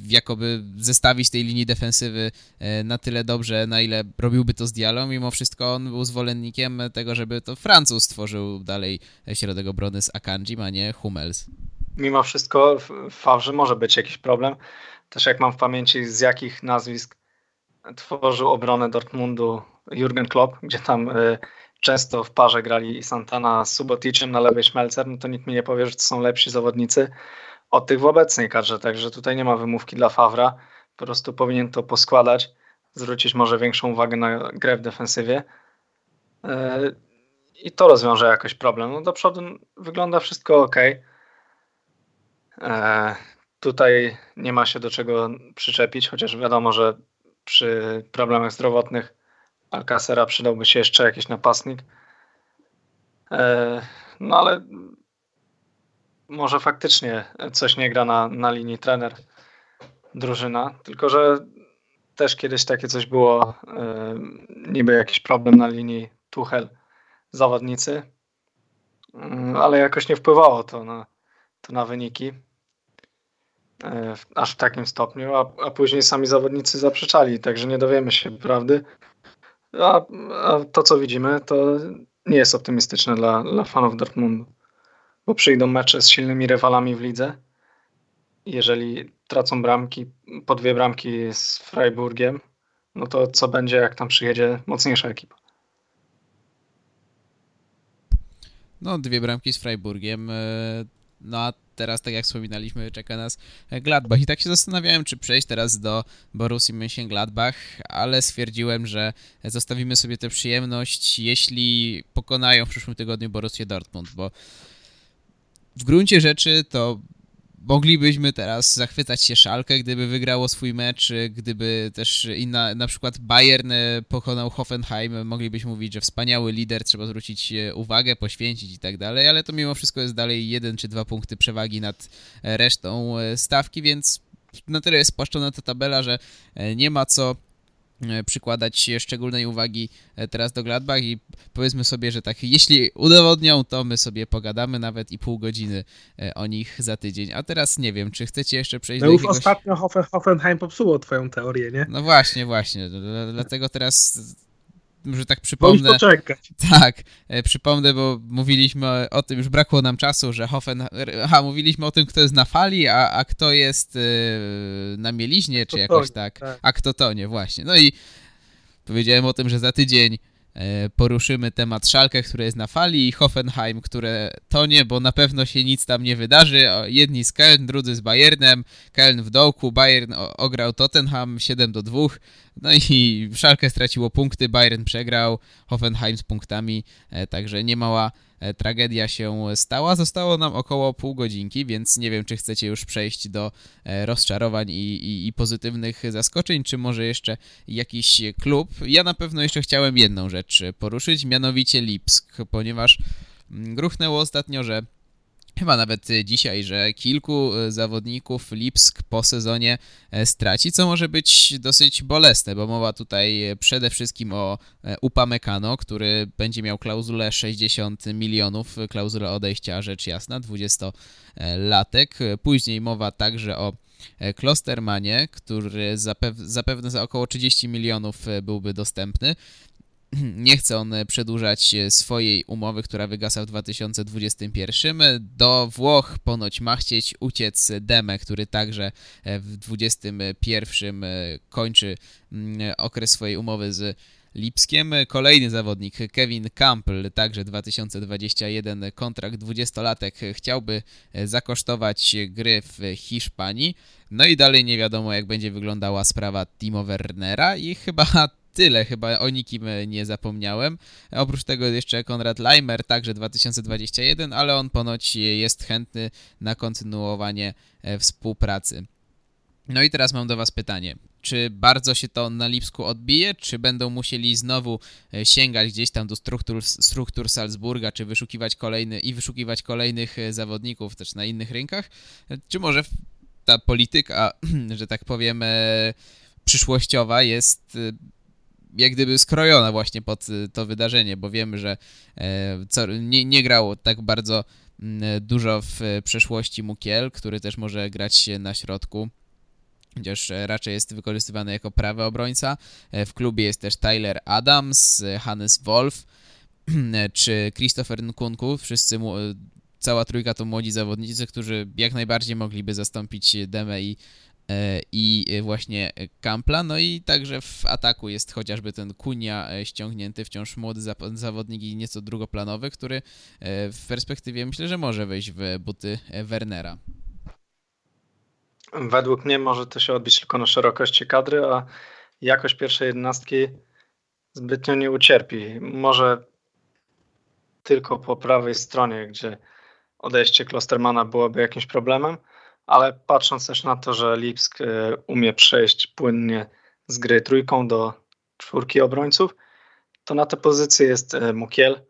jakoby zestawić tej linii defensywy e, na tyle dobrze, na ile robiłby to z Dialą. Mimo wszystko on był zwolennikiem tego, żeby to Francuz stworzył dalej środek obrony z Akanji, a nie Hummels. Mimo wszystko Favre może być jakiś problem. Też jak mam w pamięci z jakich nazwisk tworzył obronę Dortmundu Jurgen Klopp, gdzie tam e, często w parze grali Santana z Suboticem na lewej Schmelzer, no to nikt mi nie powie, że to są lepsi zawodnicy od tych w obecnej kadrze, także tutaj nie ma wymówki dla Fawra, po prostu powinien to poskładać, zwrócić może większą uwagę na grę w defensywie e, i to rozwiąże jakoś problem. No do przodu wygląda wszystko ok. E, tutaj nie ma się do czego przyczepić, chociaż wiadomo, że przy problemach zdrowotnych Alcacera przydałby się jeszcze jakiś napastnik. E, no ale może faktycznie coś nie gra na, na linii trener drużyna, tylko że też kiedyś takie coś było, e, niby jakiś problem na linii Tuchel zawodnicy, mm, ale jakoś nie wpływało to na, to na wyniki e, aż w takim stopniu, a, a później sami zawodnicy zaprzeczali, także nie dowiemy się prawdy. A, a to, co widzimy, to nie jest optymistyczne dla, dla fanów Dortmundu, bo przyjdą mecze z silnymi rywalami w lidze. Jeżeli tracą bramki, po dwie bramki z Freiburgiem, no to co będzie, jak tam przyjedzie mocniejsza ekipa? No, dwie bramki z Freiburgiem. E, no a teraz, tak jak wspominaliśmy, czeka nas Gladbach. I tak się zastanawiałem, czy przejść teraz do Borussii Mönchengladbach, ale stwierdziłem, że zostawimy sobie tę przyjemność, jeśli pokonają w przyszłym tygodniu Borussię Dortmund, bo w gruncie rzeczy to moglibyśmy teraz zachwycać się Szalkę, gdyby wygrało swój mecz, gdyby też inna, na przykład Bayern e, pokonał Hoffenheim, moglibyśmy mówić, że wspaniały lider, trzeba zwrócić e, uwagę, poświęcić i tak dalej, ale to mimo wszystko jest dalej jeden czy dwa punkty przewagi nad e, resztą stawki, więc na tyle jest spłaszczona ta tabela, że nie ma co przykładać szczególnej uwagi e, teraz do Gladbach i powiedzmy sobie, że tak, jeśli udowodnią, to my sobie pogadamy nawet i pół godziny e, o nich za tydzień. A teraz nie wiem, czy chcecie jeszcze przejść no do już jakiegoś... ostatnio Hoffen, Hoffenheim popsuło twoją teorię, nie? No właśnie, właśnie. Dlatego teraz że tak przypomnę. poczekać. Tak, e, przypomnę, bo mówiliśmy o tym, już brakło nam czasu, że Hoffen. Aha, mówiliśmy o tym, kto jest na fali, a, a kto jest e, na mieliźnie, czy jakoś tak. tak. A kto to nie, właśnie. No i powiedziałem o tym, że za tydzień poruszymy temat Szalkę, który jest na fali i Hoffenheim, które tonie, bo na pewno się nic tam nie wydarzy. Jedni z Köln, drudzy z Bayernem. Köln w dołku, Bayern ograł Tottenham 7 do 2. No i Szalkę straciło punkty, Bayern przegrał, Hoffenheim z punktami, e, także nie mała E, tragedia się stała. Zostało nam około pół godzinki, więc nie wiem, czy chcecie już przejść do e, rozczarowań i, i, i pozytywnych zaskoczeń, czy może jeszcze jakiś klub. Ja na pewno jeszcze chciałem jedną rzecz poruszyć, mianowicie Lipsk, ponieważ mm, gruchnęło ostatnio, że chyba nawet dzisiaj, że kilku e, zawodników Lipsk po sezonie e, straci, co może być dosyć bolesne, bo mowa tutaj przede wszystkim o e, Upamecano, który będzie miał klauzulę 60 milionów, klauzulę odejścia, rzecz jasna, 20-latek. Później mowa także o Klostermanie, który zapewne za około 30 milionów byłby dostępny. nie chce on przedłużać swojej umowy, która wygasa w 2021. Do Włoch ponoć ma chcieć uciec Deme, który także w 2021 kończy mm, okres swojej umowy z Lipskiem. Kolejny zawodnik, Kevin Campbell, także 2021 kontrakt 20-latek, chciałby zakosztować gry w Hiszpanii. No i dalej nie wiadomo, jak będzie wyglądała sprawa Timo Wernera i chyba tyle, chyba o nikim nie zapomniałem. Oprócz tego jeszcze Konrad Leimer, także 2021, ale on ponoć jest chętny na kontynuowanie współpracy. No i teraz mam do Was pytanie. Czy bardzo się to na Lipsku odbije, czy będą musieli znowu e, sięgać gdzieś tam do struktur, struktur Salzburga, czy wyszukiwać kolejny i wyszukiwać kolejnych e, zawodników też na innych rynkach? E, czy może ta polityka, że tak powiem, przyszłościowa jest jak gdyby skrojona właśnie pod to wydarzenie, bo wiemy, że nie, nie grało tak bardzo dużo w przeszłości Mukiel, który też może grać na środku chociaż e, raczej jest wykorzystywany jako prawy obrońca. E, w klubie jest też Tyler Adams, e, Hannes Wolf czy Christopher Nkunku. Wszyscy, cała trójka to młodzi zawodnicy, którzy jak najbardziej mogliby zastąpić Demę i, i właśnie Kampla. No i także w ataku jest chociażby ten Kunia ściągnięty, wciąż młody zawodnik i nieco drugoplanowy, który w perspektywie myślę, że może wejść w buty Wernera. Według mnie może to się odbić tylko na szerokości kadry, a jakość pierwszej jednostki zbytnio nie ucierpi. Może tylko po prawej stronie, gdzie odejście Klostermana byłoby jakimś problemem, ale patrząc też na to, że Lipsk e, umie przejść płynnie z gry trójką do czwórki obrońców, to na tę pozycję jest e, Mukiel.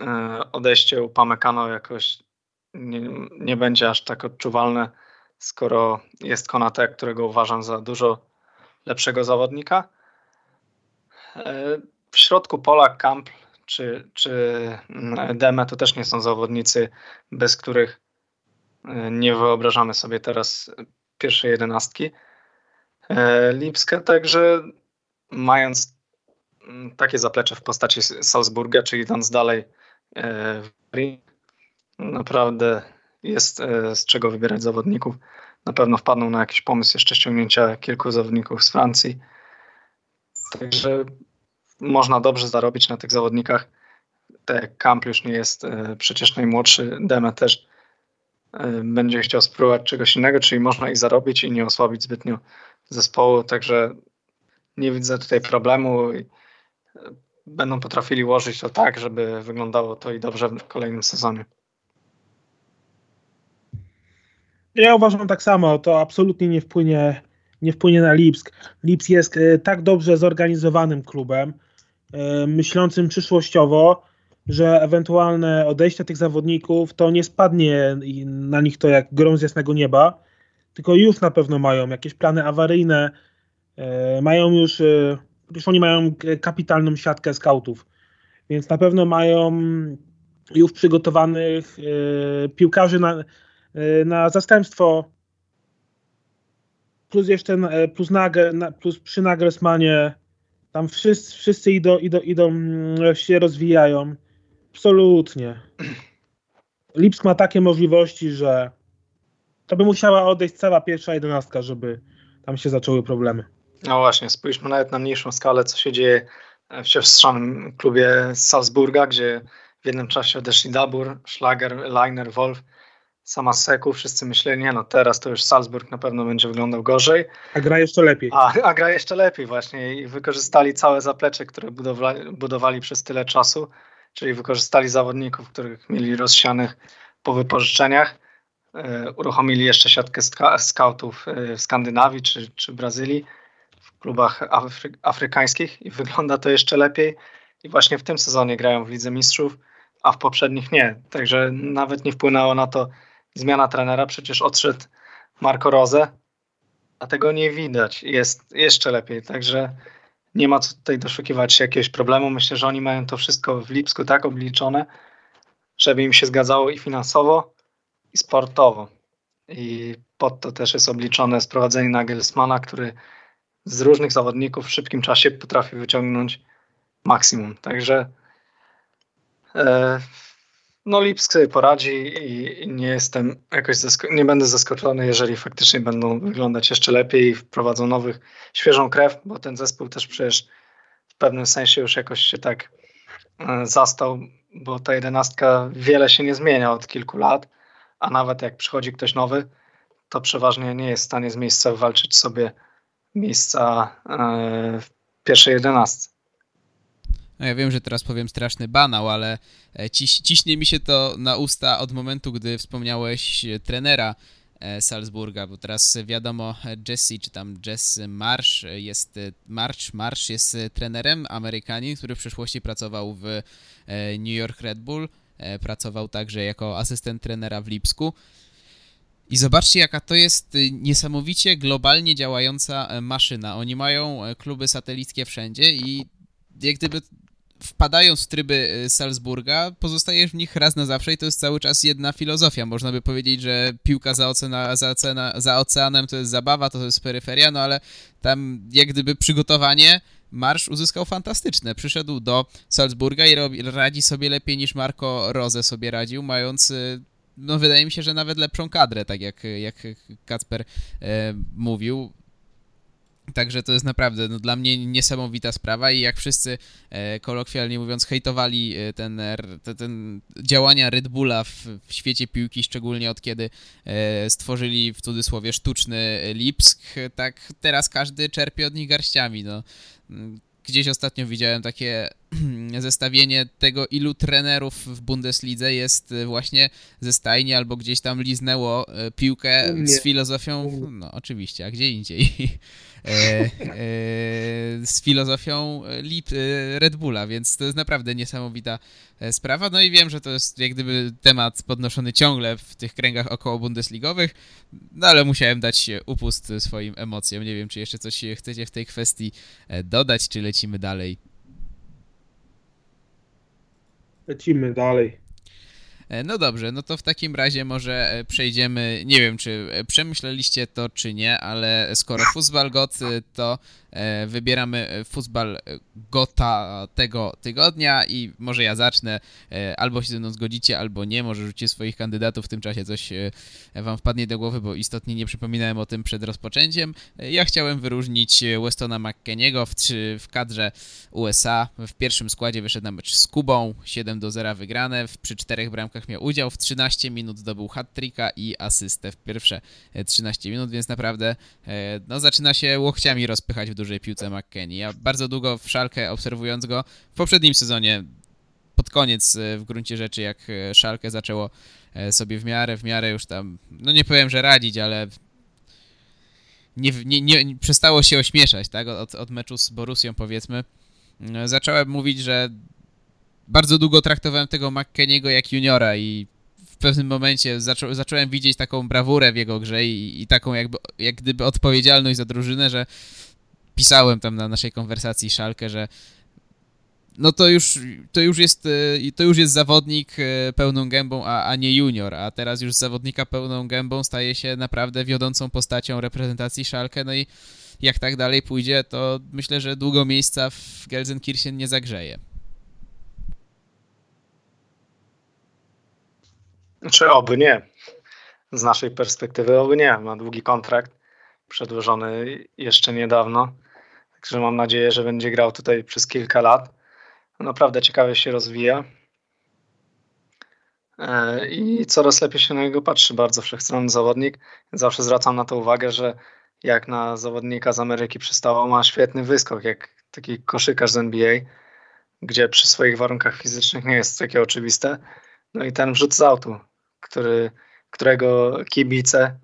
E, odejście Upamecano jakoś nie, nie będzie aż tak odczuwalne skoro jest Konate, którego uważam za dużo lepszego zawodnika. W środku pola Kamp czy, czy Deme to też nie są zawodnicy, bez których nie wyobrażamy sobie teraz pierwszej jedenastki. E, Lipskę także mając takie zaplecze w postaci Salzburga, czy idąc dalej naprawdę jest e, z czego wybierać zawodników. Na pewno wpadną na jakiś pomysł jeszcze ściągnięcia kilku zawodników z Francji. Także można dobrze zarobić na tych zawodnikach. Tak Kamp już nie jest e, przecież najmłodszy, Deme też e, będzie chciał spróbować czegoś innego, czyli można ich zarobić i nie osłabić zbytnio zespołu, także nie widzę tutaj problemu. Będą potrafili ułożyć to tak, żeby wyglądało to i dobrze w kolejnym sezonie. Ja uważam tak samo, to absolutnie nie wpłynie, nie wpłynie na Lipsk. Lipsk jest e, tak dobrze zorganizowanym klubem, myślącym przyszłościowo, że ewentualne odejście tych zawodników to nie spadnie na nich to jak grom z jasnego nieba, tylko już na pewno mają jakieś plany awaryjne, e, mają już, już oni mają kapitalną siatkę skautów, więc na pewno mają już przygotowanych piłkarzy na, E, na zastępstwo plus jeszcze e, plus, Nagel, plus przy Nagelsmanie tam wszyscy, wszyscy idą, idą, idą, mm, się rozwijają. Absolutnie. Lipsk ma takie możliwości, że to by musiała odejść cała pierwsza jedenastka, żeby tam się zaczęły problemy. No właśnie, spójrzmy nawet na mniejszą skalę, co się dzieje w siostrzanym klubie Salzburga, gdzie w jednym czasie odeszli Dabur, Schlager, Leiner, Wolf sama Seku, wszyscy myśleli, nie no teraz to już Salzburg na pewno będzie wyglądał gorzej. A gra jeszcze lepiej. A, a gra jeszcze lepiej właśnie i wykorzystali całe zaplecze, które budowali, budowali przez tyle czasu, czyli wykorzystali zawodników, których mieli rozsianych po wypożyczeniach, e, uruchomili jeszcze siatkę ska scoutów e, w Skandynawii czy, czy Brazylii, w klubach afry afrykańskich i wygląda to jeszcze lepiej. I właśnie w tym sezonie grają w Lidze Mistrzów, a w poprzednich nie, także nawet nie wpłynęło na to, zmiana trenera, przecież odszedł Marco Rose, a tego nie widać. Jest jeszcze lepiej, także nie ma co tutaj doszukiwać się jakiegoś problemu. Myślę, że oni mają to wszystko w Lipsku tak obliczone, żeby im się zgadzało i finansowo, i sportowo. I pod to też jest obliczone sprowadzenie Nagelsmana, który z różnych zawodników w szybkim czasie potrafi wyciągnąć maksimum. Także e, no Lipsk sobie poradzi i nie jestem jakoś nie będę zaskoczony, jeżeli faktycznie będą wyglądać jeszcze lepiej i wprowadzą nowych, świeżą krew, bo ten zespół też przecież w pewnym sensie już jakoś się tak e, zastał, bo ta jedenastka wiele się nie zmienia od kilku lat, a nawet jak przychodzi ktoś nowy, to przeważnie nie jest w stanie z miejsca walczyć sobie miejsca e, pierwszej jedenastce. No ja wiem, że teraz powiem straszny banał, ale e, ciś, ciśnie mi się to na usta od momentu, gdy wspomniałeś e, trenera e, Salzburga, bo teraz wiadomo, Jesse, czy tam Jess Marsh jest, March, Marsh jest trenerem, Amerykanin, który w przeszłości pracował w New York Red Bull, pracował także jako asystent trenera w Lipsku. I zobaczcie, jaka to jest niesamowicie globalnie działająca maszyna. Oni mają kluby satelickie wszędzie i jak gdyby wpadając w tryby y, Salzburga, pozostajesz w nich raz na zawsze i to jest cały czas jedna filozofia. Można by powiedzieć, że piłka za, ocena, za, ocena, za oceanem to jest zabawa, to jest peryferia, no ale tam jak gdyby przygotowanie Marsz uzyskał fantastyczne. Przyszedł do Salzburga i robi, radzi sobie lepiej niż Marco Rose sobie radził, mając y, no wydaje mi się, że nawet lepszą kadrę, tak jak, jak Kacper e, mówił. Także to jest naprawdę no, dla mnie niesamowita sprawa i jak wszyscy e, kolokwialnie mówiąc hejtowali e, ten, ten, ten działania Red Bulla w, w, świecie piłki, szczególnie od kiedy e, stworzyli w cudzysłowie sztuczny Lipsk, tak teraz każdy czerpie od nich garściami. No. Gdzieś ostatnio widziałem takie zestawienie tego, ilu trenerów w Bundeslidze jest właśnie ze stajni albo gdzieś tam liznęło e, piłkę z filozofią, no oczywiście, a gdzie indziej. E, e, z filozofią Red Bulla, więc to jest naprawdę niesamowita sprawa. No i wiem, że to jest jak gdyby temat podnoszony ciągle w tych kręgach około Bundesligowych, no ale musiałem dać upust swoim emocjom. Nie wiem, czy jeszcze coś chcecie w tej kwestii dodać, czy lecimy dalej. Lecimy dalej. E, no dobrze, no to w takim razie może e, przejdziemy, nie wiem czy e, przemyśleliście to czy nie, ale skoro Fußball God, to wybieramy Fußball Gota tego tygodnia i może ja zacznę, albo się ze mną zgodzicie, albo nie, może rzucicie swoich kandydatów, w tym czasie coś wam wpadnie do głowy, bo istotnie nie przypominałem o tym przed rozpoczęciem. Ja chciałem wyróżnić Westona McKeniego w, w kadrze USA. W pierwszym składzie wyszedł na mecz z Kubą, 7 do 0 wygrane, przy czterech bramkach miał udział. W 13 minut zdobył hat-tricka i asystę w pierwsze 13 e, minut, więc naprawdę e, no, zaczyna się łokciami rozpychać w dużej piłce McKennie. Ja bardzo długo w Szalkę obserwując go w poprzednim sezonie, pod koniec e, w gruncie rzeczy, jak Szalkę zaczęło sobie w miarę, w miarę już tam, no nie powiem, że radzić, ale nie, nie, nie, przestało się ośmieszać, tak, od, od meczu z Borusią powiedzmy. Zacząłem mówić, że bardzo długo traktowałem tego McKeniego jak juniora i w pewnym momencie zaczą, zacząłem widzieć taką brawurę w jego grze i, i, taką jakby, jak gdyby odpowiedzialność za drużynę, że pisałem tam na naszej konwersacji Szalkę, że no to już, to już jest e, to już jest zawodnik e, pełną gębą, a, a nie junior, a teraz już z zawodnika pełną gębą staje się naprawdę wiodącą postacią reprezentacji Szalkę, no i jak tak dalej pójdzie, to myślę, że długo miejsca w Gelsenkirchen nie zagrzeje. Czy oby nie. Z naszej perspektywy oby nie. Ma długi kontrakt przedłożony jeszcze niedawno. Także mam nadzieję, że będzie grał tutaj przez kilka lat. Naprawdę ciekawie się rozwija. E, I coraz lepiej się na niego patrzy. Bardzo wszechstronny zawodnik. Zawsze zwracam na to uwagę, że jak na zawodnika z Ameryki przystało, ma świetny wyskok, jak taki koszykarz z NBA, gdzie przy swoich warunkach fizycznych nie jest takie oczywiste. No i ten wrzut z autu który, którego kibice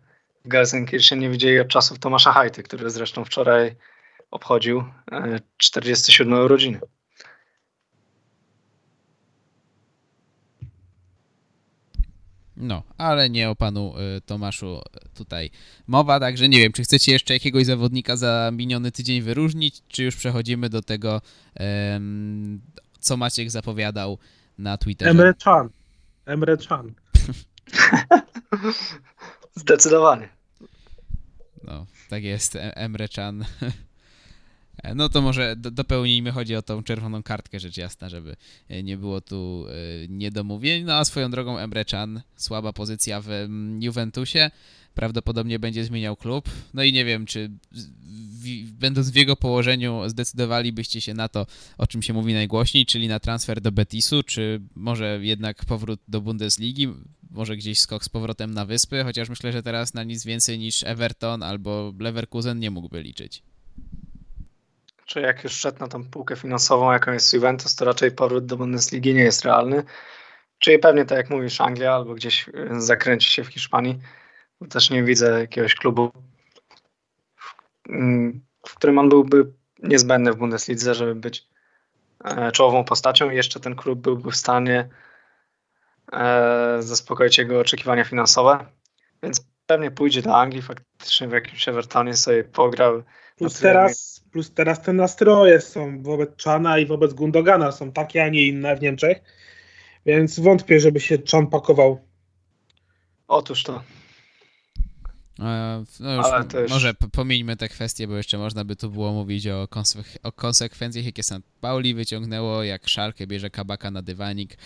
w Gelsenkirchen nie widzieli od czasów Tomasza Hajty, który zresztą wczoraj obchodził 47 e, urodziny. No, ale nie o panu e, Tomaszu tutaj mowa, także nie wiem, czy chcecie jeszcze jakiegoś zawodnika za miniony tydzień wyróżnić, czy już przechodzimy do tego, co Maciek zapowiadał na Twitterze. Emre Can. Emre Can. Zdecydowanie. No, tak jest, Emre Chan. No to może dopełnijmy, chodzi o tą czerwoną kartkę, rzecz jasna, żeby e, nie było tu e, niedomówień. No a swoją drogą Emre Can, słaba pozycja w mm, Juventusie, prawdopodobnie będzie zmieniał klub. No i nie wiem, czy będąc w jego położeniu zdecydowalibyście się na to, o czym się mówi najgłośniej, czyli na transfer do Betisu, czy może jednak powrót do Bundesligi, może gdzieś skok z powrotem na wyspy, chociaż myślę, że teraz na nic więcej niż Everton albo Leverkusen nie mógłby liczyć. Czy jak już szedł na tą półkę finansową, jaką jest Juventus, to raczej powrót do Bundesligi nie jest realny. Czyli pewnie tak jak mówisz, Anglia albo gdzieś y, zakręci się w Hiszpanii. Też nie widzę jakiegoś klubu, mm, w którym on byłby niezbędny w Bundeslidze, żeby być e, czołową postacią i jeszcze ten klub byłby w stanie e, zaspokoić jego oczekiwania finansowe. Więc pewnie pójdzie do Anglii, faktycznie w jakimś Evertonie sobie pograł. Plus teraz, plus teraz te nastroje są wobec Czana i wobec Gundogana są takie, a nie inne w Niemczech. Więc wątpię, żeby się Czan pakował. Otóż to. E, no już, też... Może pomieńmy te kwestie, bo jeszcze można by tu było mówić o, o konsekwencjach, jakie St. Pauli wyciągnęło, jak Szalkę bierze kabaka na dywanik.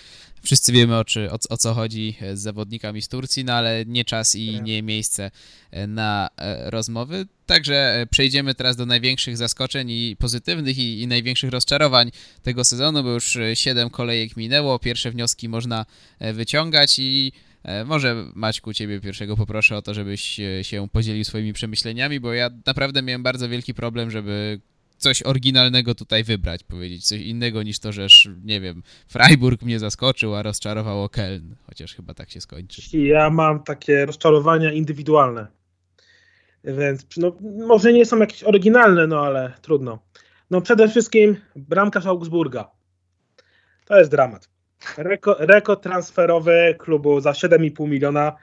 Wszyscy wiemy o, czy, o, o, co chodzi z zawodnikami z Turcji, no ale nie czas i nie miejsce e, na e, rozmowy. Także przejdziemy teraz do największych zaskoczeń i pozytywnych i, i największych rozczarowań tego sezonu, bo już siedem kolejek minęło, pierwsze wnioski można wyciągać i E, może Maćku, ciebie pierwszego poproszę o to, żebyś e, się podzielił swoimi przemyśleniami, bo ja naprawdę miałem bardzo wielki problem, żeby coś oryginalnego tutaj wybrać, powiedzieć coś innego niż to, że nie wiem, Freiburg mnie zaskoczył, a rozczarowało Keln, chociaż chyba tak się skończy. Ja mam takie rozczarowania indywidualne, więc no, może nie są jakieś oryginalne, no ale trudno. No przede wszystkim bramkarz Augsburga. To jest dramat. Reko, rekord transferowy klubu za 7,5 miliona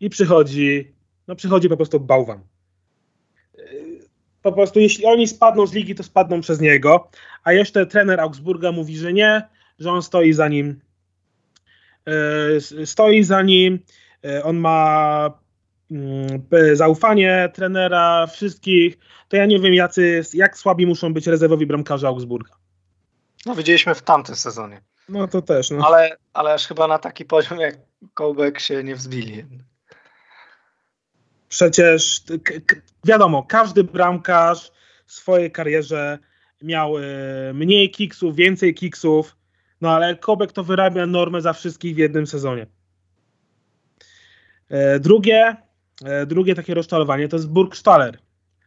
i przychodzi, no przychodzi po prostu bałwan. Po prostu jeśli oni spadną z ligi, to spadną przez niego, a jeszcze trener Augsburga mówi, że nie, że on stoi za nim. E, stoi za nim, e, on ma mm, zaufanie trenera, wszystkich, to ja nie wiem, jacy, jak słabi muszą być rezerwowi bramkarze Augsburga. No widzieliśmy w tamtym sezonie. No to też. No. Ale, ale aż chyba na taki poziom jak Kołbek się nie wzbili. Przecież wiadomo, każdy bramkarz w swojej karierze miał e, mniej kiksów, więcej kiksów, no ale Kobek to wyrabia normę za wszystkich w jednym sezonie. E, drugie, e, drugie takie rozczarowanie to jest Burgstaller,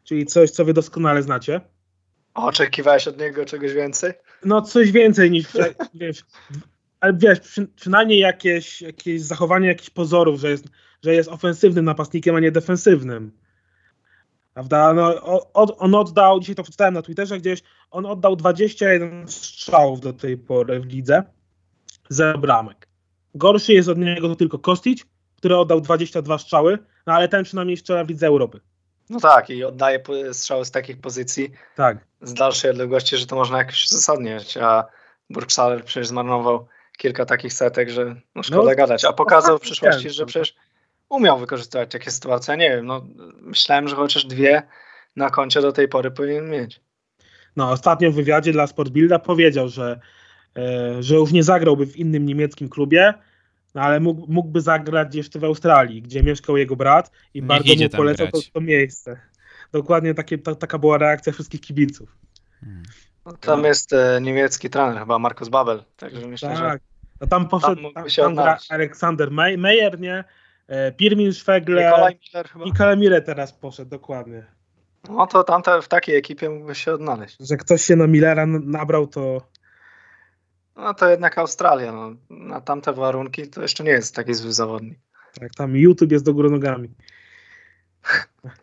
czyli coś, co wy doskonale znacie. Oczekiwałeś od niego czegoś więcej? No coś więcej niż, wiesz, ale wiesz, przy, przynajmniej jakieś, jakieś zachowanie jakichś pozorów, że jest, że jest ofensywnym napastnikiem, a nie defensywnym. Prawda? No, od, on oddał, dzisiaj to przeczytałem na Twitterze gdzieś, on oddał 21 strzałów do tej pory w lidze, zero bramek. Gorszy jest od niego tylko Kostić, który oddał 22 strzały, no ale ten przynajmniej strzela w lidze Europy. No tak, i oddaje strzały z takich pozycji tak. Z dalszej odległości, że to można jakoś uzasadniać, a Burgstaller przecież zmarnował kilka takich setek, że no szkoda no, gadać, a pokazał w przyszłości, że przecież umiał wykorzystywać takie sytuacje. Nie wiem, no myślałem, że chociaż dwie na koncie do tej pory powinien mieć. No ostatnio w wywiadzie dla Sportbilda powiedział, że, e, że już nie zagrałby w innym niemieckim klubie, no ale mógł, mógłby zagrać jeszcze w Australii, gdzie mieszkał jego brat i Niech bardzo mu polecał to, to, miejsce. Dokładnie takie, ta, taka była reakcja wszystkich kibiców. Hmm. No, tam jest e, niemiecki trener, chyba Markus Babel, także myślę, tak. że no tam poszedł tam, tam, tam Aleksander Meyer, nie? E, Pirmin Szwegle, Nikolaj Miller chyba. Nikolaj Miller teraz poszedł, dokładnie. No to tamte, w takiej ekipie mógłby się odnaleźć. Że ktoś się na Millera nabrał, to no to jednak Australia. No. Na tamte warunki to jeszcze nie jest taki zły zawodnik. Tak, tam YouTube jest do góry nogami.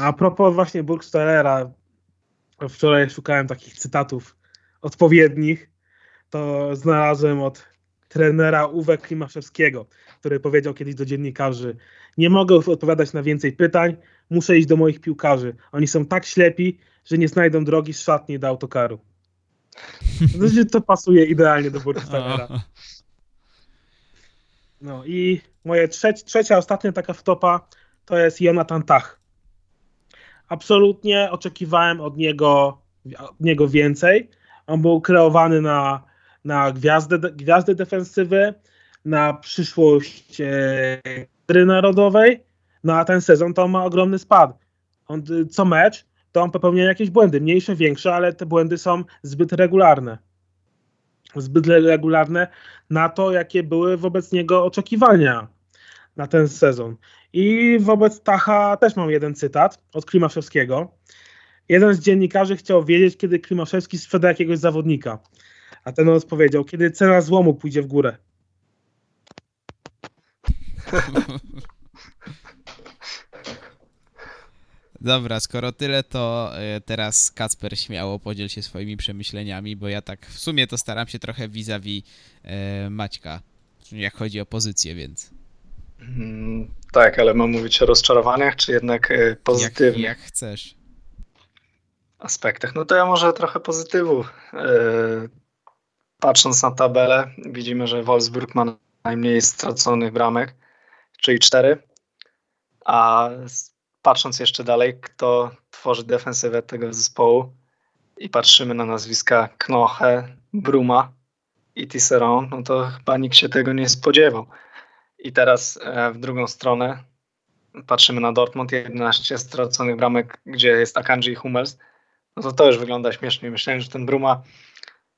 A propos właśnie Burgstallera, wczoraj szukałem takich cytatów odpowiednich, to znalazłem od trenera Uwe Klimaszewskiego, który powiedział kiedyś do dziennikarzy nie mogę odpowiadać na więcej pytań, muszę iść do moich piłkarzy. Oni są tak ślepi, że nie znajdą drogi z szatni do autokaru. Znaczy, to pasuje idealnie do Burgstallera. No i moje trzeci, trzecia, ostatnia taka wtopa to jest Jonathan Tach. Absolutnie oczekiwałem od niego, od niego więcej. On był kreowany na, na gwiazdę, gwiazdę defensywy, na przyszłość gry narodowej, no a ten sezon to ma ogromny spad. On co mecz to on popełnia jakieś błędy, mniejsze, większe, ale te błędy są zbyt regularne. Zbyt regularne na to, jakie były wobec niego oczekiwania na ten sezon. I wobec Tacha też mam jeden cytat od Klimaszewskiego. Jeden z dziennikarzy chciał wiedzieć, kiedy Klimaszewski sprzeda jakiegoś zawodnika. A ten odpowiedział, kiedy cena złomu pójdzie w górę. Dobra, skoro tyle, to e, teraz Kacper śmiało podziel się swoimi przemyśleniami, bo ja tak w sumie to staram się trochę vis-a-vis e, Maćka, jak chodzi o pozycję, więc tak, ale mam mówić o rozczarowaniach, czy jednak e, jak, pozytywnych jak chcesz. aspektach? No to ja może trochę pozytywu. E, Patrząc na tabelę, widzimy, że Wolfsburg ma najmniej straconych bramek, czyli cztery. A patrząc jeszcze dalej, kto tworzy defensywę tego zespołu i patrzymy na nazwiska Knoche, Bruma i Tisserand, no to chyba nikt się tego nie spodziewał. I teraz e, w drugą stronę patrzymy na Dortmund, 11 straconych bramek, gdzie jest Akanji i Hummels. No to to już wygląda śmiesznie. Myślałem, że ten Bruma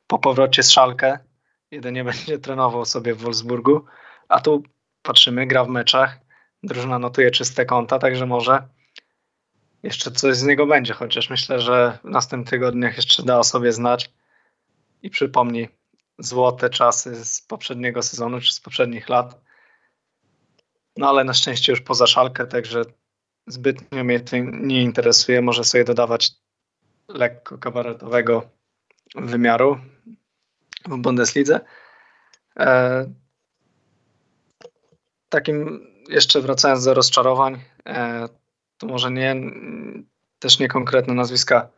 po powrocie z Szalkę jedynie będzie trenował sobie w Wolfsburgu, a tu patrzymy, gra w meczach, drużyna notuje czyste konta, także może jeszcze coś z niego będzie, chociaż myślę, że w następnych tygodniach jeszcze da o sobie znać i przypomni złote czasy z poprzedniego sezonu czy z poprzednich lat. No ale na szczęście już poza szalkę, także zbytnio mnie to nie interesuje. Może sobie dodawać lekko kabaretowego wymiaru w Bundeslidze. E, takim jeszcze wracając do rozczarowań, e, to może nie też nie konkretne nazwiska,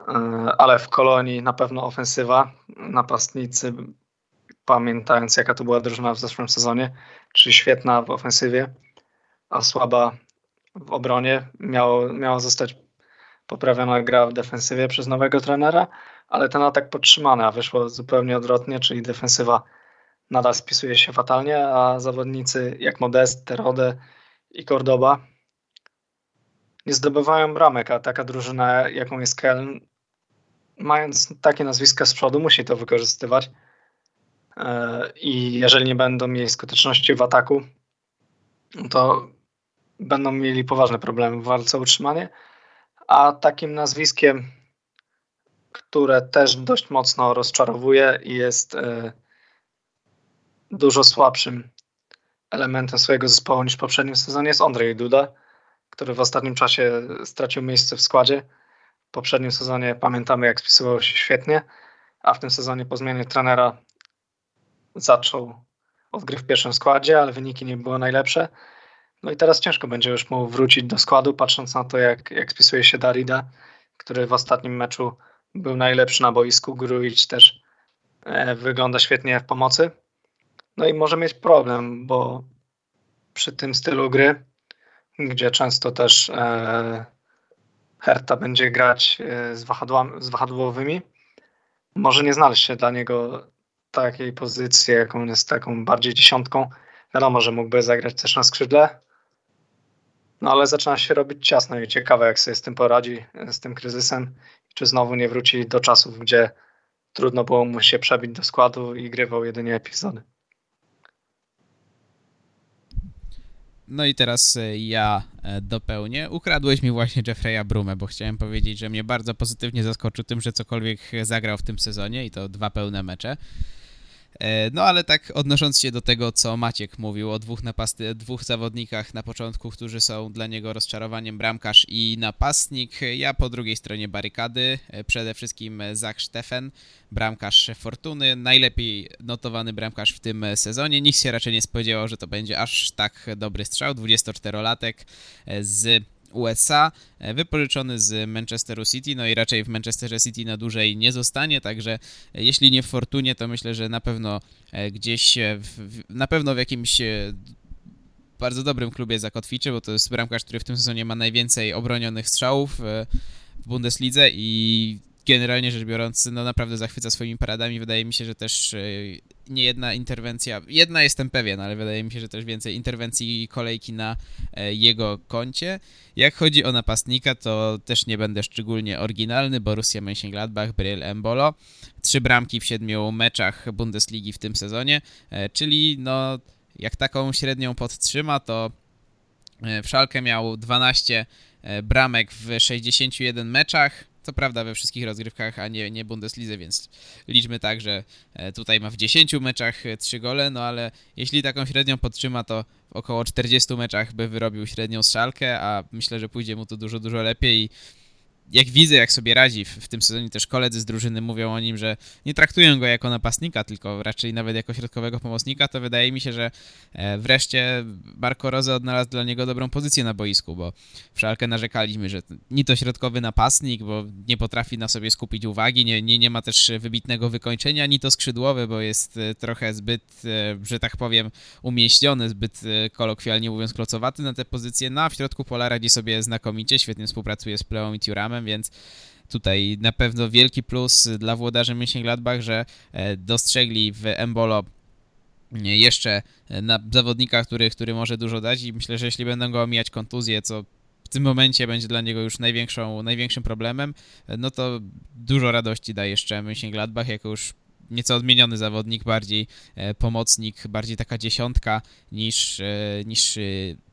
e, ale w Kolonii na pewno ofensywa, napastnicy, pamiętając jaka to była drużyna w zeszłym sezonie, czyli świetna w ofensywie, a słaba w obronie. Miało, miała zostać poprawiona gra w defensywie przez nowego trenera, ale ten atak podtrzymany, a wyszło zupełnie odwrotnie, czyli defensywa nadal spisuje się fatalnie, a zawodnicy jak Modest, Terode i Cordoba nie zdobywają bramek, a taka drużyna jaką jest Keln, mając takie nazwiska z przodu, musi to wykorzystywać. E, I jeżeli nie będą mieli skuteczności w ataku, to będą mieli poważne problemy w walce o utrzymanie. A takim nazwiskiem, które też dość mocno rozczarowuje i jest e, dużo słabszym elementem swojego zespołu niż w poprzednim sezonie, jest Andrzej Duda, który w ostatnim czasie stracił miejsce w składzie. W poprzednim sezonie pamiętamy, jak spisywał się świetnie, a w tym sezonie po zmianie trenera zaczął od gry w pierwszym składzie, ale wyniki nie były najlepsze. No i teraz ciężko będzie już mu wrócić do składu, patrząc na to, jak, jak spisuje się Darida, który w ostatnim meczu był najlepszy na boisku. Grujić też e, wygląda świetnie w pomocy. No i może mieć problem, bo przy tym stylu gry, gdzie często też e, Herta będzie grać e, z, wahadłami, z wahadłowymi, może nie znaleźć się dla niego takiej pozycji, jaką jest taką bardziej dziesiątką. Wiadomo, że mógłby zagrać też na skrzydle, no ale zaczyna się robić ciasno i ciekawe, jak sobie z tym poradzi, z tym kryzysem. Czy znowu nie wróci do czasów, gdzie trudno było mu się przebić do składu i grywał jedynie epizody. No i teraz e, ja e, dopełnię. Ukradłeś mi właśnie Jeffrey'a Brumę, bo chciałem powiedzieć, że mnie bardzo pozytywnie zaskoczył tym, że cokolwiek zagrał w tym sezonie i to dwa pełne mecze. E, No ale tak odnosząc się do tego, co Maciek mówił o dwóch, napasty, dwóch zawodnikach na początku, którzy są dla niego rozczarowaniem, bramkarz i napastnik, ja po drugiej stronie barykady, e, przede wszystkim Zach Steffen, bramkarz Fortuny, najlepiej notowany bramkarz w tym sezonie. Nikt się raczej nie spodziewał, że to będzie aż tak dobry strzał, 24-latek e, z USA, e, wypożyczony z Manchesteru City, no i raczej w Manchesterze City na dłużej nie zostanie, także e, jeśli nie w Fortunie, to myślę, że na pewno e, gdzieś, w, na pewno w jakimś bardzo dobrym klubie zakotwiczy, bo to jest bramkarz, który w tym sezonie ma najwięcej obronionych strzałów w Bundeslidze i generalnie rzecz biorąc, no naprawdę zachwyca swoimi paradami. Wydaje mi się, że też e, nie jedna interwencja, jedna jestem pewien, ale wydaje mi się, że też więcej interwencji i kolejki na e, jego koncie. Jak chodzi o napastnika, to też nie będę szczególnie oryginalny. Borussia Mönchengladbach, Bryl Embolo. Trzy bramki w siedmiu meczach Bundesligi w tym sezonie, e, czyli no jak taką średnią podtrzyma, to w Szalkę miał 12 bramek w 61 meczach. Co prawda we wszystkich rozgrywkach, a nie, nie Bundeslidze, więc liczmy tak, że tutaj ma w 10 meczach 3 gole, no ale jeśli taką średnią podtrzyma, to w około 40 meczach by wyrobił średnią szalkę, a myślę, że pójdzie mu to dużo, dużo lepiej i jak widzę, jak sobie radzi w, w, tym sezonie, też koledzy z drużyny mówią o nim, że nie traktują go jako napastnika, tylko raczej nawet jako środkowego pomocnika, to wydaje mi się, że e, wreszcie Marco Rose odnalazł dla niego dobrą pozycję na boisku, bo w narzekaliśmy, że ni to środkowy napastnik, bo nie potrafi na sobie skupić uwagi, nie, nie, nie ma też wybitnego wykończenia, ni to skrzydłowy, bo jest e, trochę zbyt, e, że tak powiem, umieściony, zbyt kolokwialnie mówiąc klocowaty na tę pozycję, no a w środku pola radzi sobie znakomicie, świetnie współpracuje z Pleą i Turamem, więc tutaj na pewno wielki plus dla włodarzy Mönchengladbach, że e, dostrzegli w Embolo jeszcze na zawodnika, który, który może dużo dać i myślę, że jeśli będą go omijać kontuzje, co w tym momencie będzie dla niego już największą, największym problemem, no to dużo radości da jeszcze Mönchengladbach, jako już nieco odmieniony zawodnik, bardziej e, pomocnik, bardziej taka dziesiątka niż, e, niż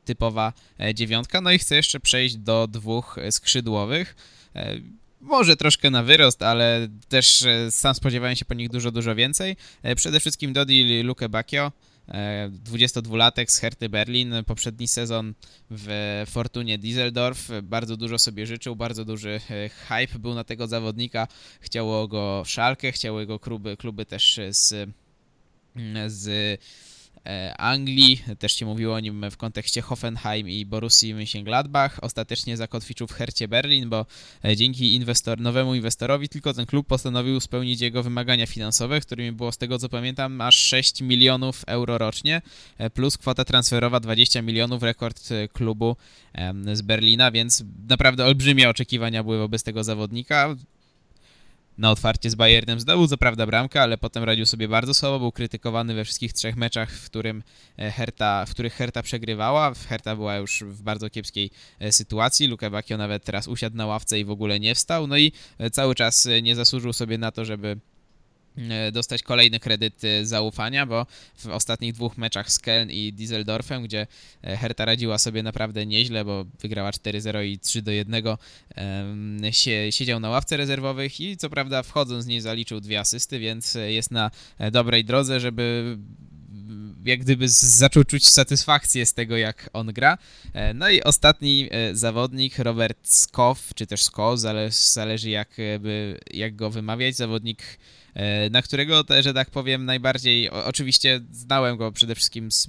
typowa dziewiątka. No i chcę jeszcze przejść do dwóch skrzydłowych. E, może troszkę na wyrost, ale też e, sam spodziewałem się po nich dużo, dużo więcej. E, przede wszystkim Dodi Luke Bacchio, 22-latek z Herty Berlin, poprzedni sezon w Fortunie Düsseldorf, bardzo dużo sobie życzył, bardzo duży hype był na tego zawodnika, chciało go Szalkę, chciały go kluby, kluby też z, z Anglii, też się mówiło o nim w kontekście Hoffenheim i Borussii Mönchengladbach. Ostatecznie zakotwiczył w Hercie Berlin, bo e, dzięki inwestor, nowemu inwestorowi tylko ten klub postanowił spełnić jego wymagania finansowe, którymi było z tego co pamiętam aż 6 milionów euro rocznie, e, plus kwota transferowa 20 milionów, rekord klubu z Berlina, więc naprawdę olbrzymie oczekiwania były wobec tego zawodnika na otwarcie z Bayernem. Zdobył co prawda bramkę, ale potem radził sobie bardzo słabo, był krytykowany we wszystkich trzech meczach, w, którym e, w których Herta przegrywała. Herta była już w bardzo kiepskiej e, sytuacji, Luke Bacchio nawet teraz usiadł na ławce i w ogóle nie wstał, no i e, cały czas nie zasłużył sobie na to, żeby dostać kolejny kredyt e, zaufania, bo w ostatnich dwóch meczach z Keln i Düsseldorfem, gdzie e, Herta radziła sobie naprawdę nieźle, bo wygrała 4-0 i 3-1, siedział na ławce rezerwowych i co prawda wchodząc z niej zaliczył dwie asysty, więc jest na dobrej drodze, żeby jak gdyby zaczął czuć satysfakcję z tego, jak on gra. No i ostatni zawodnik, Robert Skow, czy też Skow, zależy jak, jak go wymawiać, zawodnik E, na którego, że tak powiem, najbardziej, oczywiście znałem go przede wszystkim z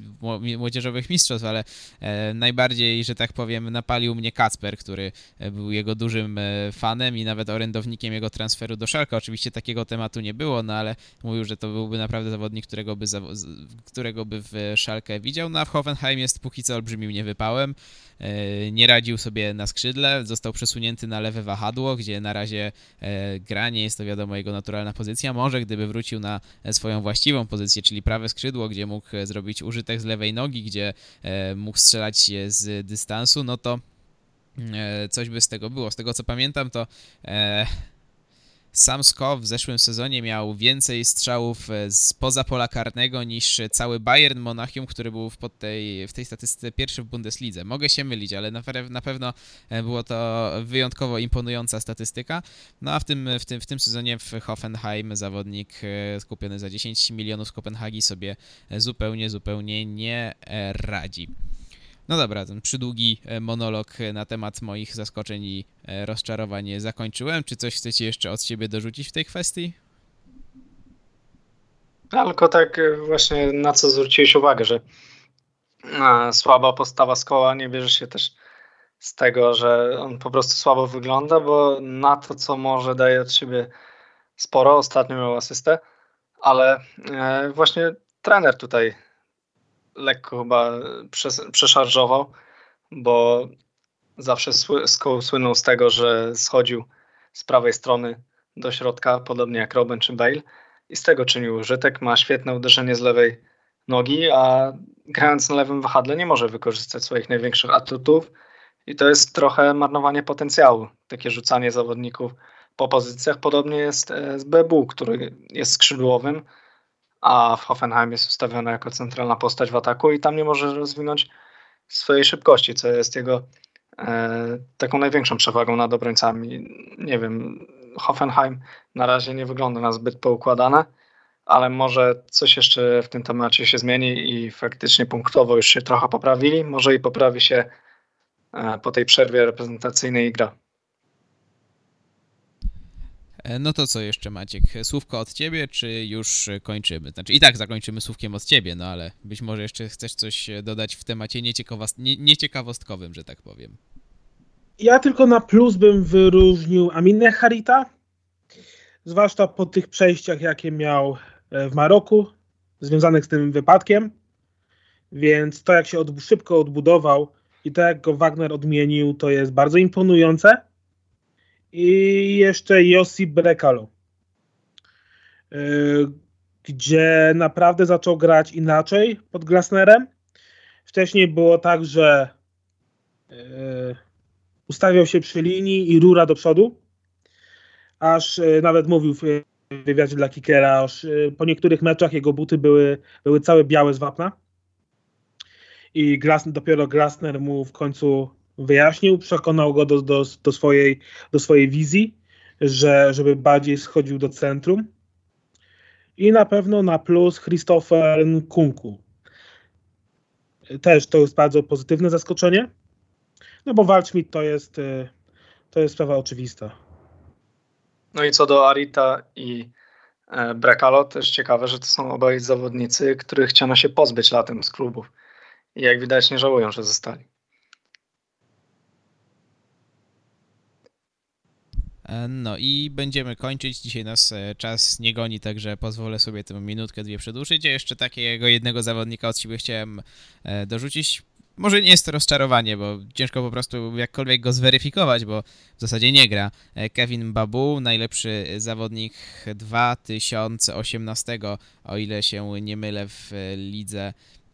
młodzieżowych mistrzostw, ale e, najbardziej, że tak powiem, napalił mnie Kacper, który e, był jego dużym fanem i nawet orędownikiem jego transferu do Szalka. Oczywiście takiego tematu nie było, no ale mówił, że to byłby naprawdę zawodnik, którego by, którego by w Szalkę widział. No a w Hoffenheim jest póki co olbrzymim niewypałem. Nie radził sobie na skrzydle, został przesunięty na lewe wahadło, gdzie na razie gra nie jest to wiadomo jego naturalna pozycja może gdyby wrócił na swoją właściwą pozycję, czyli prawe skrzydło, gdzie mógł zrobić użytek z lewej nogi, gdzie e, mógł strzelać z dystansu, no to e, coś by z tego było. Z tego co pamiętam, to e, sam Sko w zeszłym sezonie miał więcej strzałów e, spoza pola karnego niż cały Bayern Monachium, który był w, tej, w tej statystyce pierwszy w Bundeslidze. Mogę się mylić, ale na, na pewno e, było to wyjątkowo imponująca statystyka. No a w tym, w tym, w tym sezonie w Hoffenheim zawodnik e, skupiony za 10 milionów z Kopenhagi sobie zupełnie, zupełnie nie radzi. No dobra, ten przydługi e, monolog e, na temat moich zaskoczeń i e, rozczarowań zakończyłem. Czy coś chcecie jeszcze od siebie dorzucić w tej kwestii? Tylko tak właśnie na co zwróciłeś uwagę, że słaba postawa Skoła nie bierze się też z tego, że on po prostu słabo wygląda, bo na to, co może daje od siebie sporo. Ostatnio miał asystę, ale właśnie trener tutaj lekko chyba przeszarżował, bo zawsze słynął z tego, że schodził z prawej strony do środka, podobnie jak Robin czy Bale i z tego czynił użytek. Ma świetne uderzenie z lewej nogi, a grając na lewym wahadle nie może wykorzystać swoich największych atutów i to jest trochę marnowanie potencjału, takie rzucanie zawodników po pozycjach. Podobnie jest e, z Bebu, który jest skrzydłowym, a w Hoffenheim jest ustawiony jako centralna postać w ataku i tam nie może rozwinąć swojej szybkości, co jest jego e, taką największą przewagą nad obrońcami. Nie wiem, Hoffenheim na razie nie wygląda na zbyt poukładane, ale może coś jeszcze w tym temacie się zmieni i faktycznie punktowo już się trochę poprawili. Może i poprawi się e, po tej przerwie reprezentacyjnej gra. E, No to co jeszcze Maciek? Słówko od ciebie, czy już kończymy? Znaczy i tak zakończymy słówkiem od ciebie, no ale być może jeszcze chcesz coś dodać w temacie nie, nieciekawostkowym, że tak powiem. Ja tylko na plus bym wyróżnił Aminę Harita, zwłaszcza po tych przejściach, jakie miał e, w Maroku, związanych z tym wypadkiem. Więc to, jak się od, szybko odbudował i to, jak go Wagner odmienił, to jest bardzo imponujące. I jeszcze Josip Brekalo, e, gdzie naprawdę zaczął grać inaczej pod Glasnerem. Wcześniej było tak, że e, ustawiał się przy linii i rura do przodu, aż e, nawet mówił w wywiadzie dla Kickera, aż po niektórych meczach jego buty były, były całe białe z wapna i Glas, dopiero Glasner mu w końcu wyjaśnił, przekonał go do, do, do, swojej, do swojej wizji, że, żeby bardziej schodził do centrum i na pewno na plus Christopher Nkunku. Też to jest bardzo pozytywne zaskoczenie. No bo Waldschmidt to jest, y, to jest sprawa oczywista. No i co do Arita i e, Brekalo, też ciekawe, że to są obaj zawodnicy, których chciano się pozbyć latem z klubów. I jak widać nie żałują, że zostali. No i będziemy kończyć. Dzisiaj nas e, czas nie goni, także pozwolę sobie tę minutkę, dwie przedłużyć. A jeszcze takiego jednego zawodnika od siebie chciałem e, dorzucić. Może nie jest to rozczarowanie, bo ciężko po prostu jakkolwiek go zweryfikować, bo w zasadzie nie gra. E, Kevin Babu, najlepszy zawodnik 2018, o ile się nie mylę, w lidze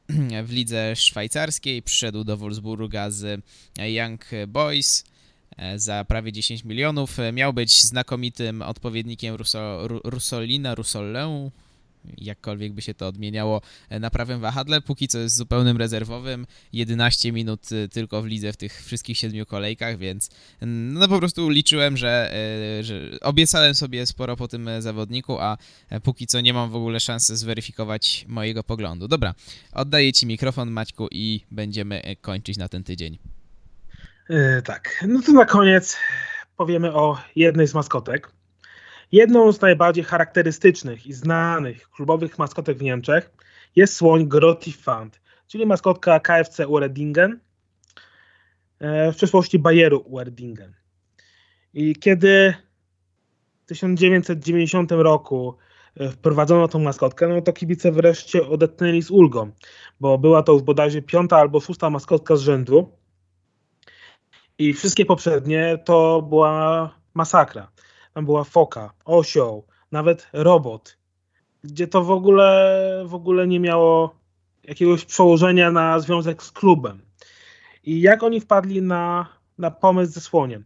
w lidze szwajcarskiej. Przyszedł do Wolfsburga z Young Boys e, za prawie 10 milionów. E, Miał być znakomitym odpowiednikiem Russo, Ru- Russolina, jakkolwiek by się to odmieniało e, na prawym wahadle. Póki co jest zupełnym rezerwowym. 11 minut e, tylko w lidze w tych wszystkich siedmiu kolejkach, więc no po prostu liczyłem, że, e, że obiecałem sobie sporo po tym e, zawodniku, a e, póki co nie mam w ogóle szansy zweryfikować mojego poglądu. Dobra, oddaję Ci mikrofon Maćku i będziemy e, kończyć na ten tydzień. Yy, tak, no to na koniec powiemy o jednej z maskotek. Jedną z najbardziej charakterystycznych i znanych klubowych maskotek w Niemczech jest słoń Grottifant, czyli maskotka KFC Uerdingen, e, w przeszłości Bayeru Uerdingen. I kiedy w 1990 roku e, wprowadzono tą maskotkę, no to kibice wreszcie odetchnęli z ulgą, bo była to już bodajże piąta albo szósta maskotka z rzędu, i wszystkie poprzednie to była masakra. Tam była foka, osioł, nawet robot, gdzie to w ogóle, w ogóle nie miało jakiegoś przełożenia na związek z klubem. I jak oni wpadli na, na pomysł ze słoniem?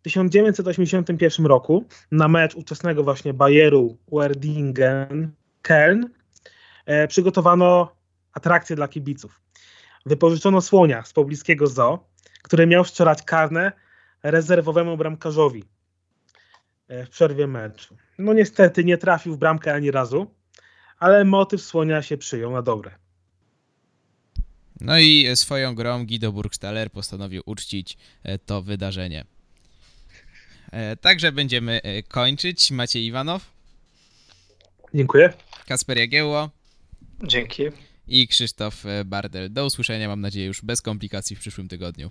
W 1981 roku na mecz ówczesnego właśnie Bayeru Uerdingen Köln e, przygotowano atrakcję dla kibiców. Wypożyczono słonia z pobliskiego zoo, który miał strzelać karne rezerwowemu bramkarzowi e, w przerwie meczu. No niestety nie trafił w bramkę ani razu, ale motyw słonia się przyjął na dobre. No i swoją grą Guido Burgstaller postanowił uczcić e, to wydarzenie. E, Także będziemy kończyć. Maciej Iwanow, Dziękuję. Kasper Jagiełło Dzięki. i Krzysztof Bardel. Do usłyszenia, mam nadzieję, już bez komplikacji w przyszłym tygodniu.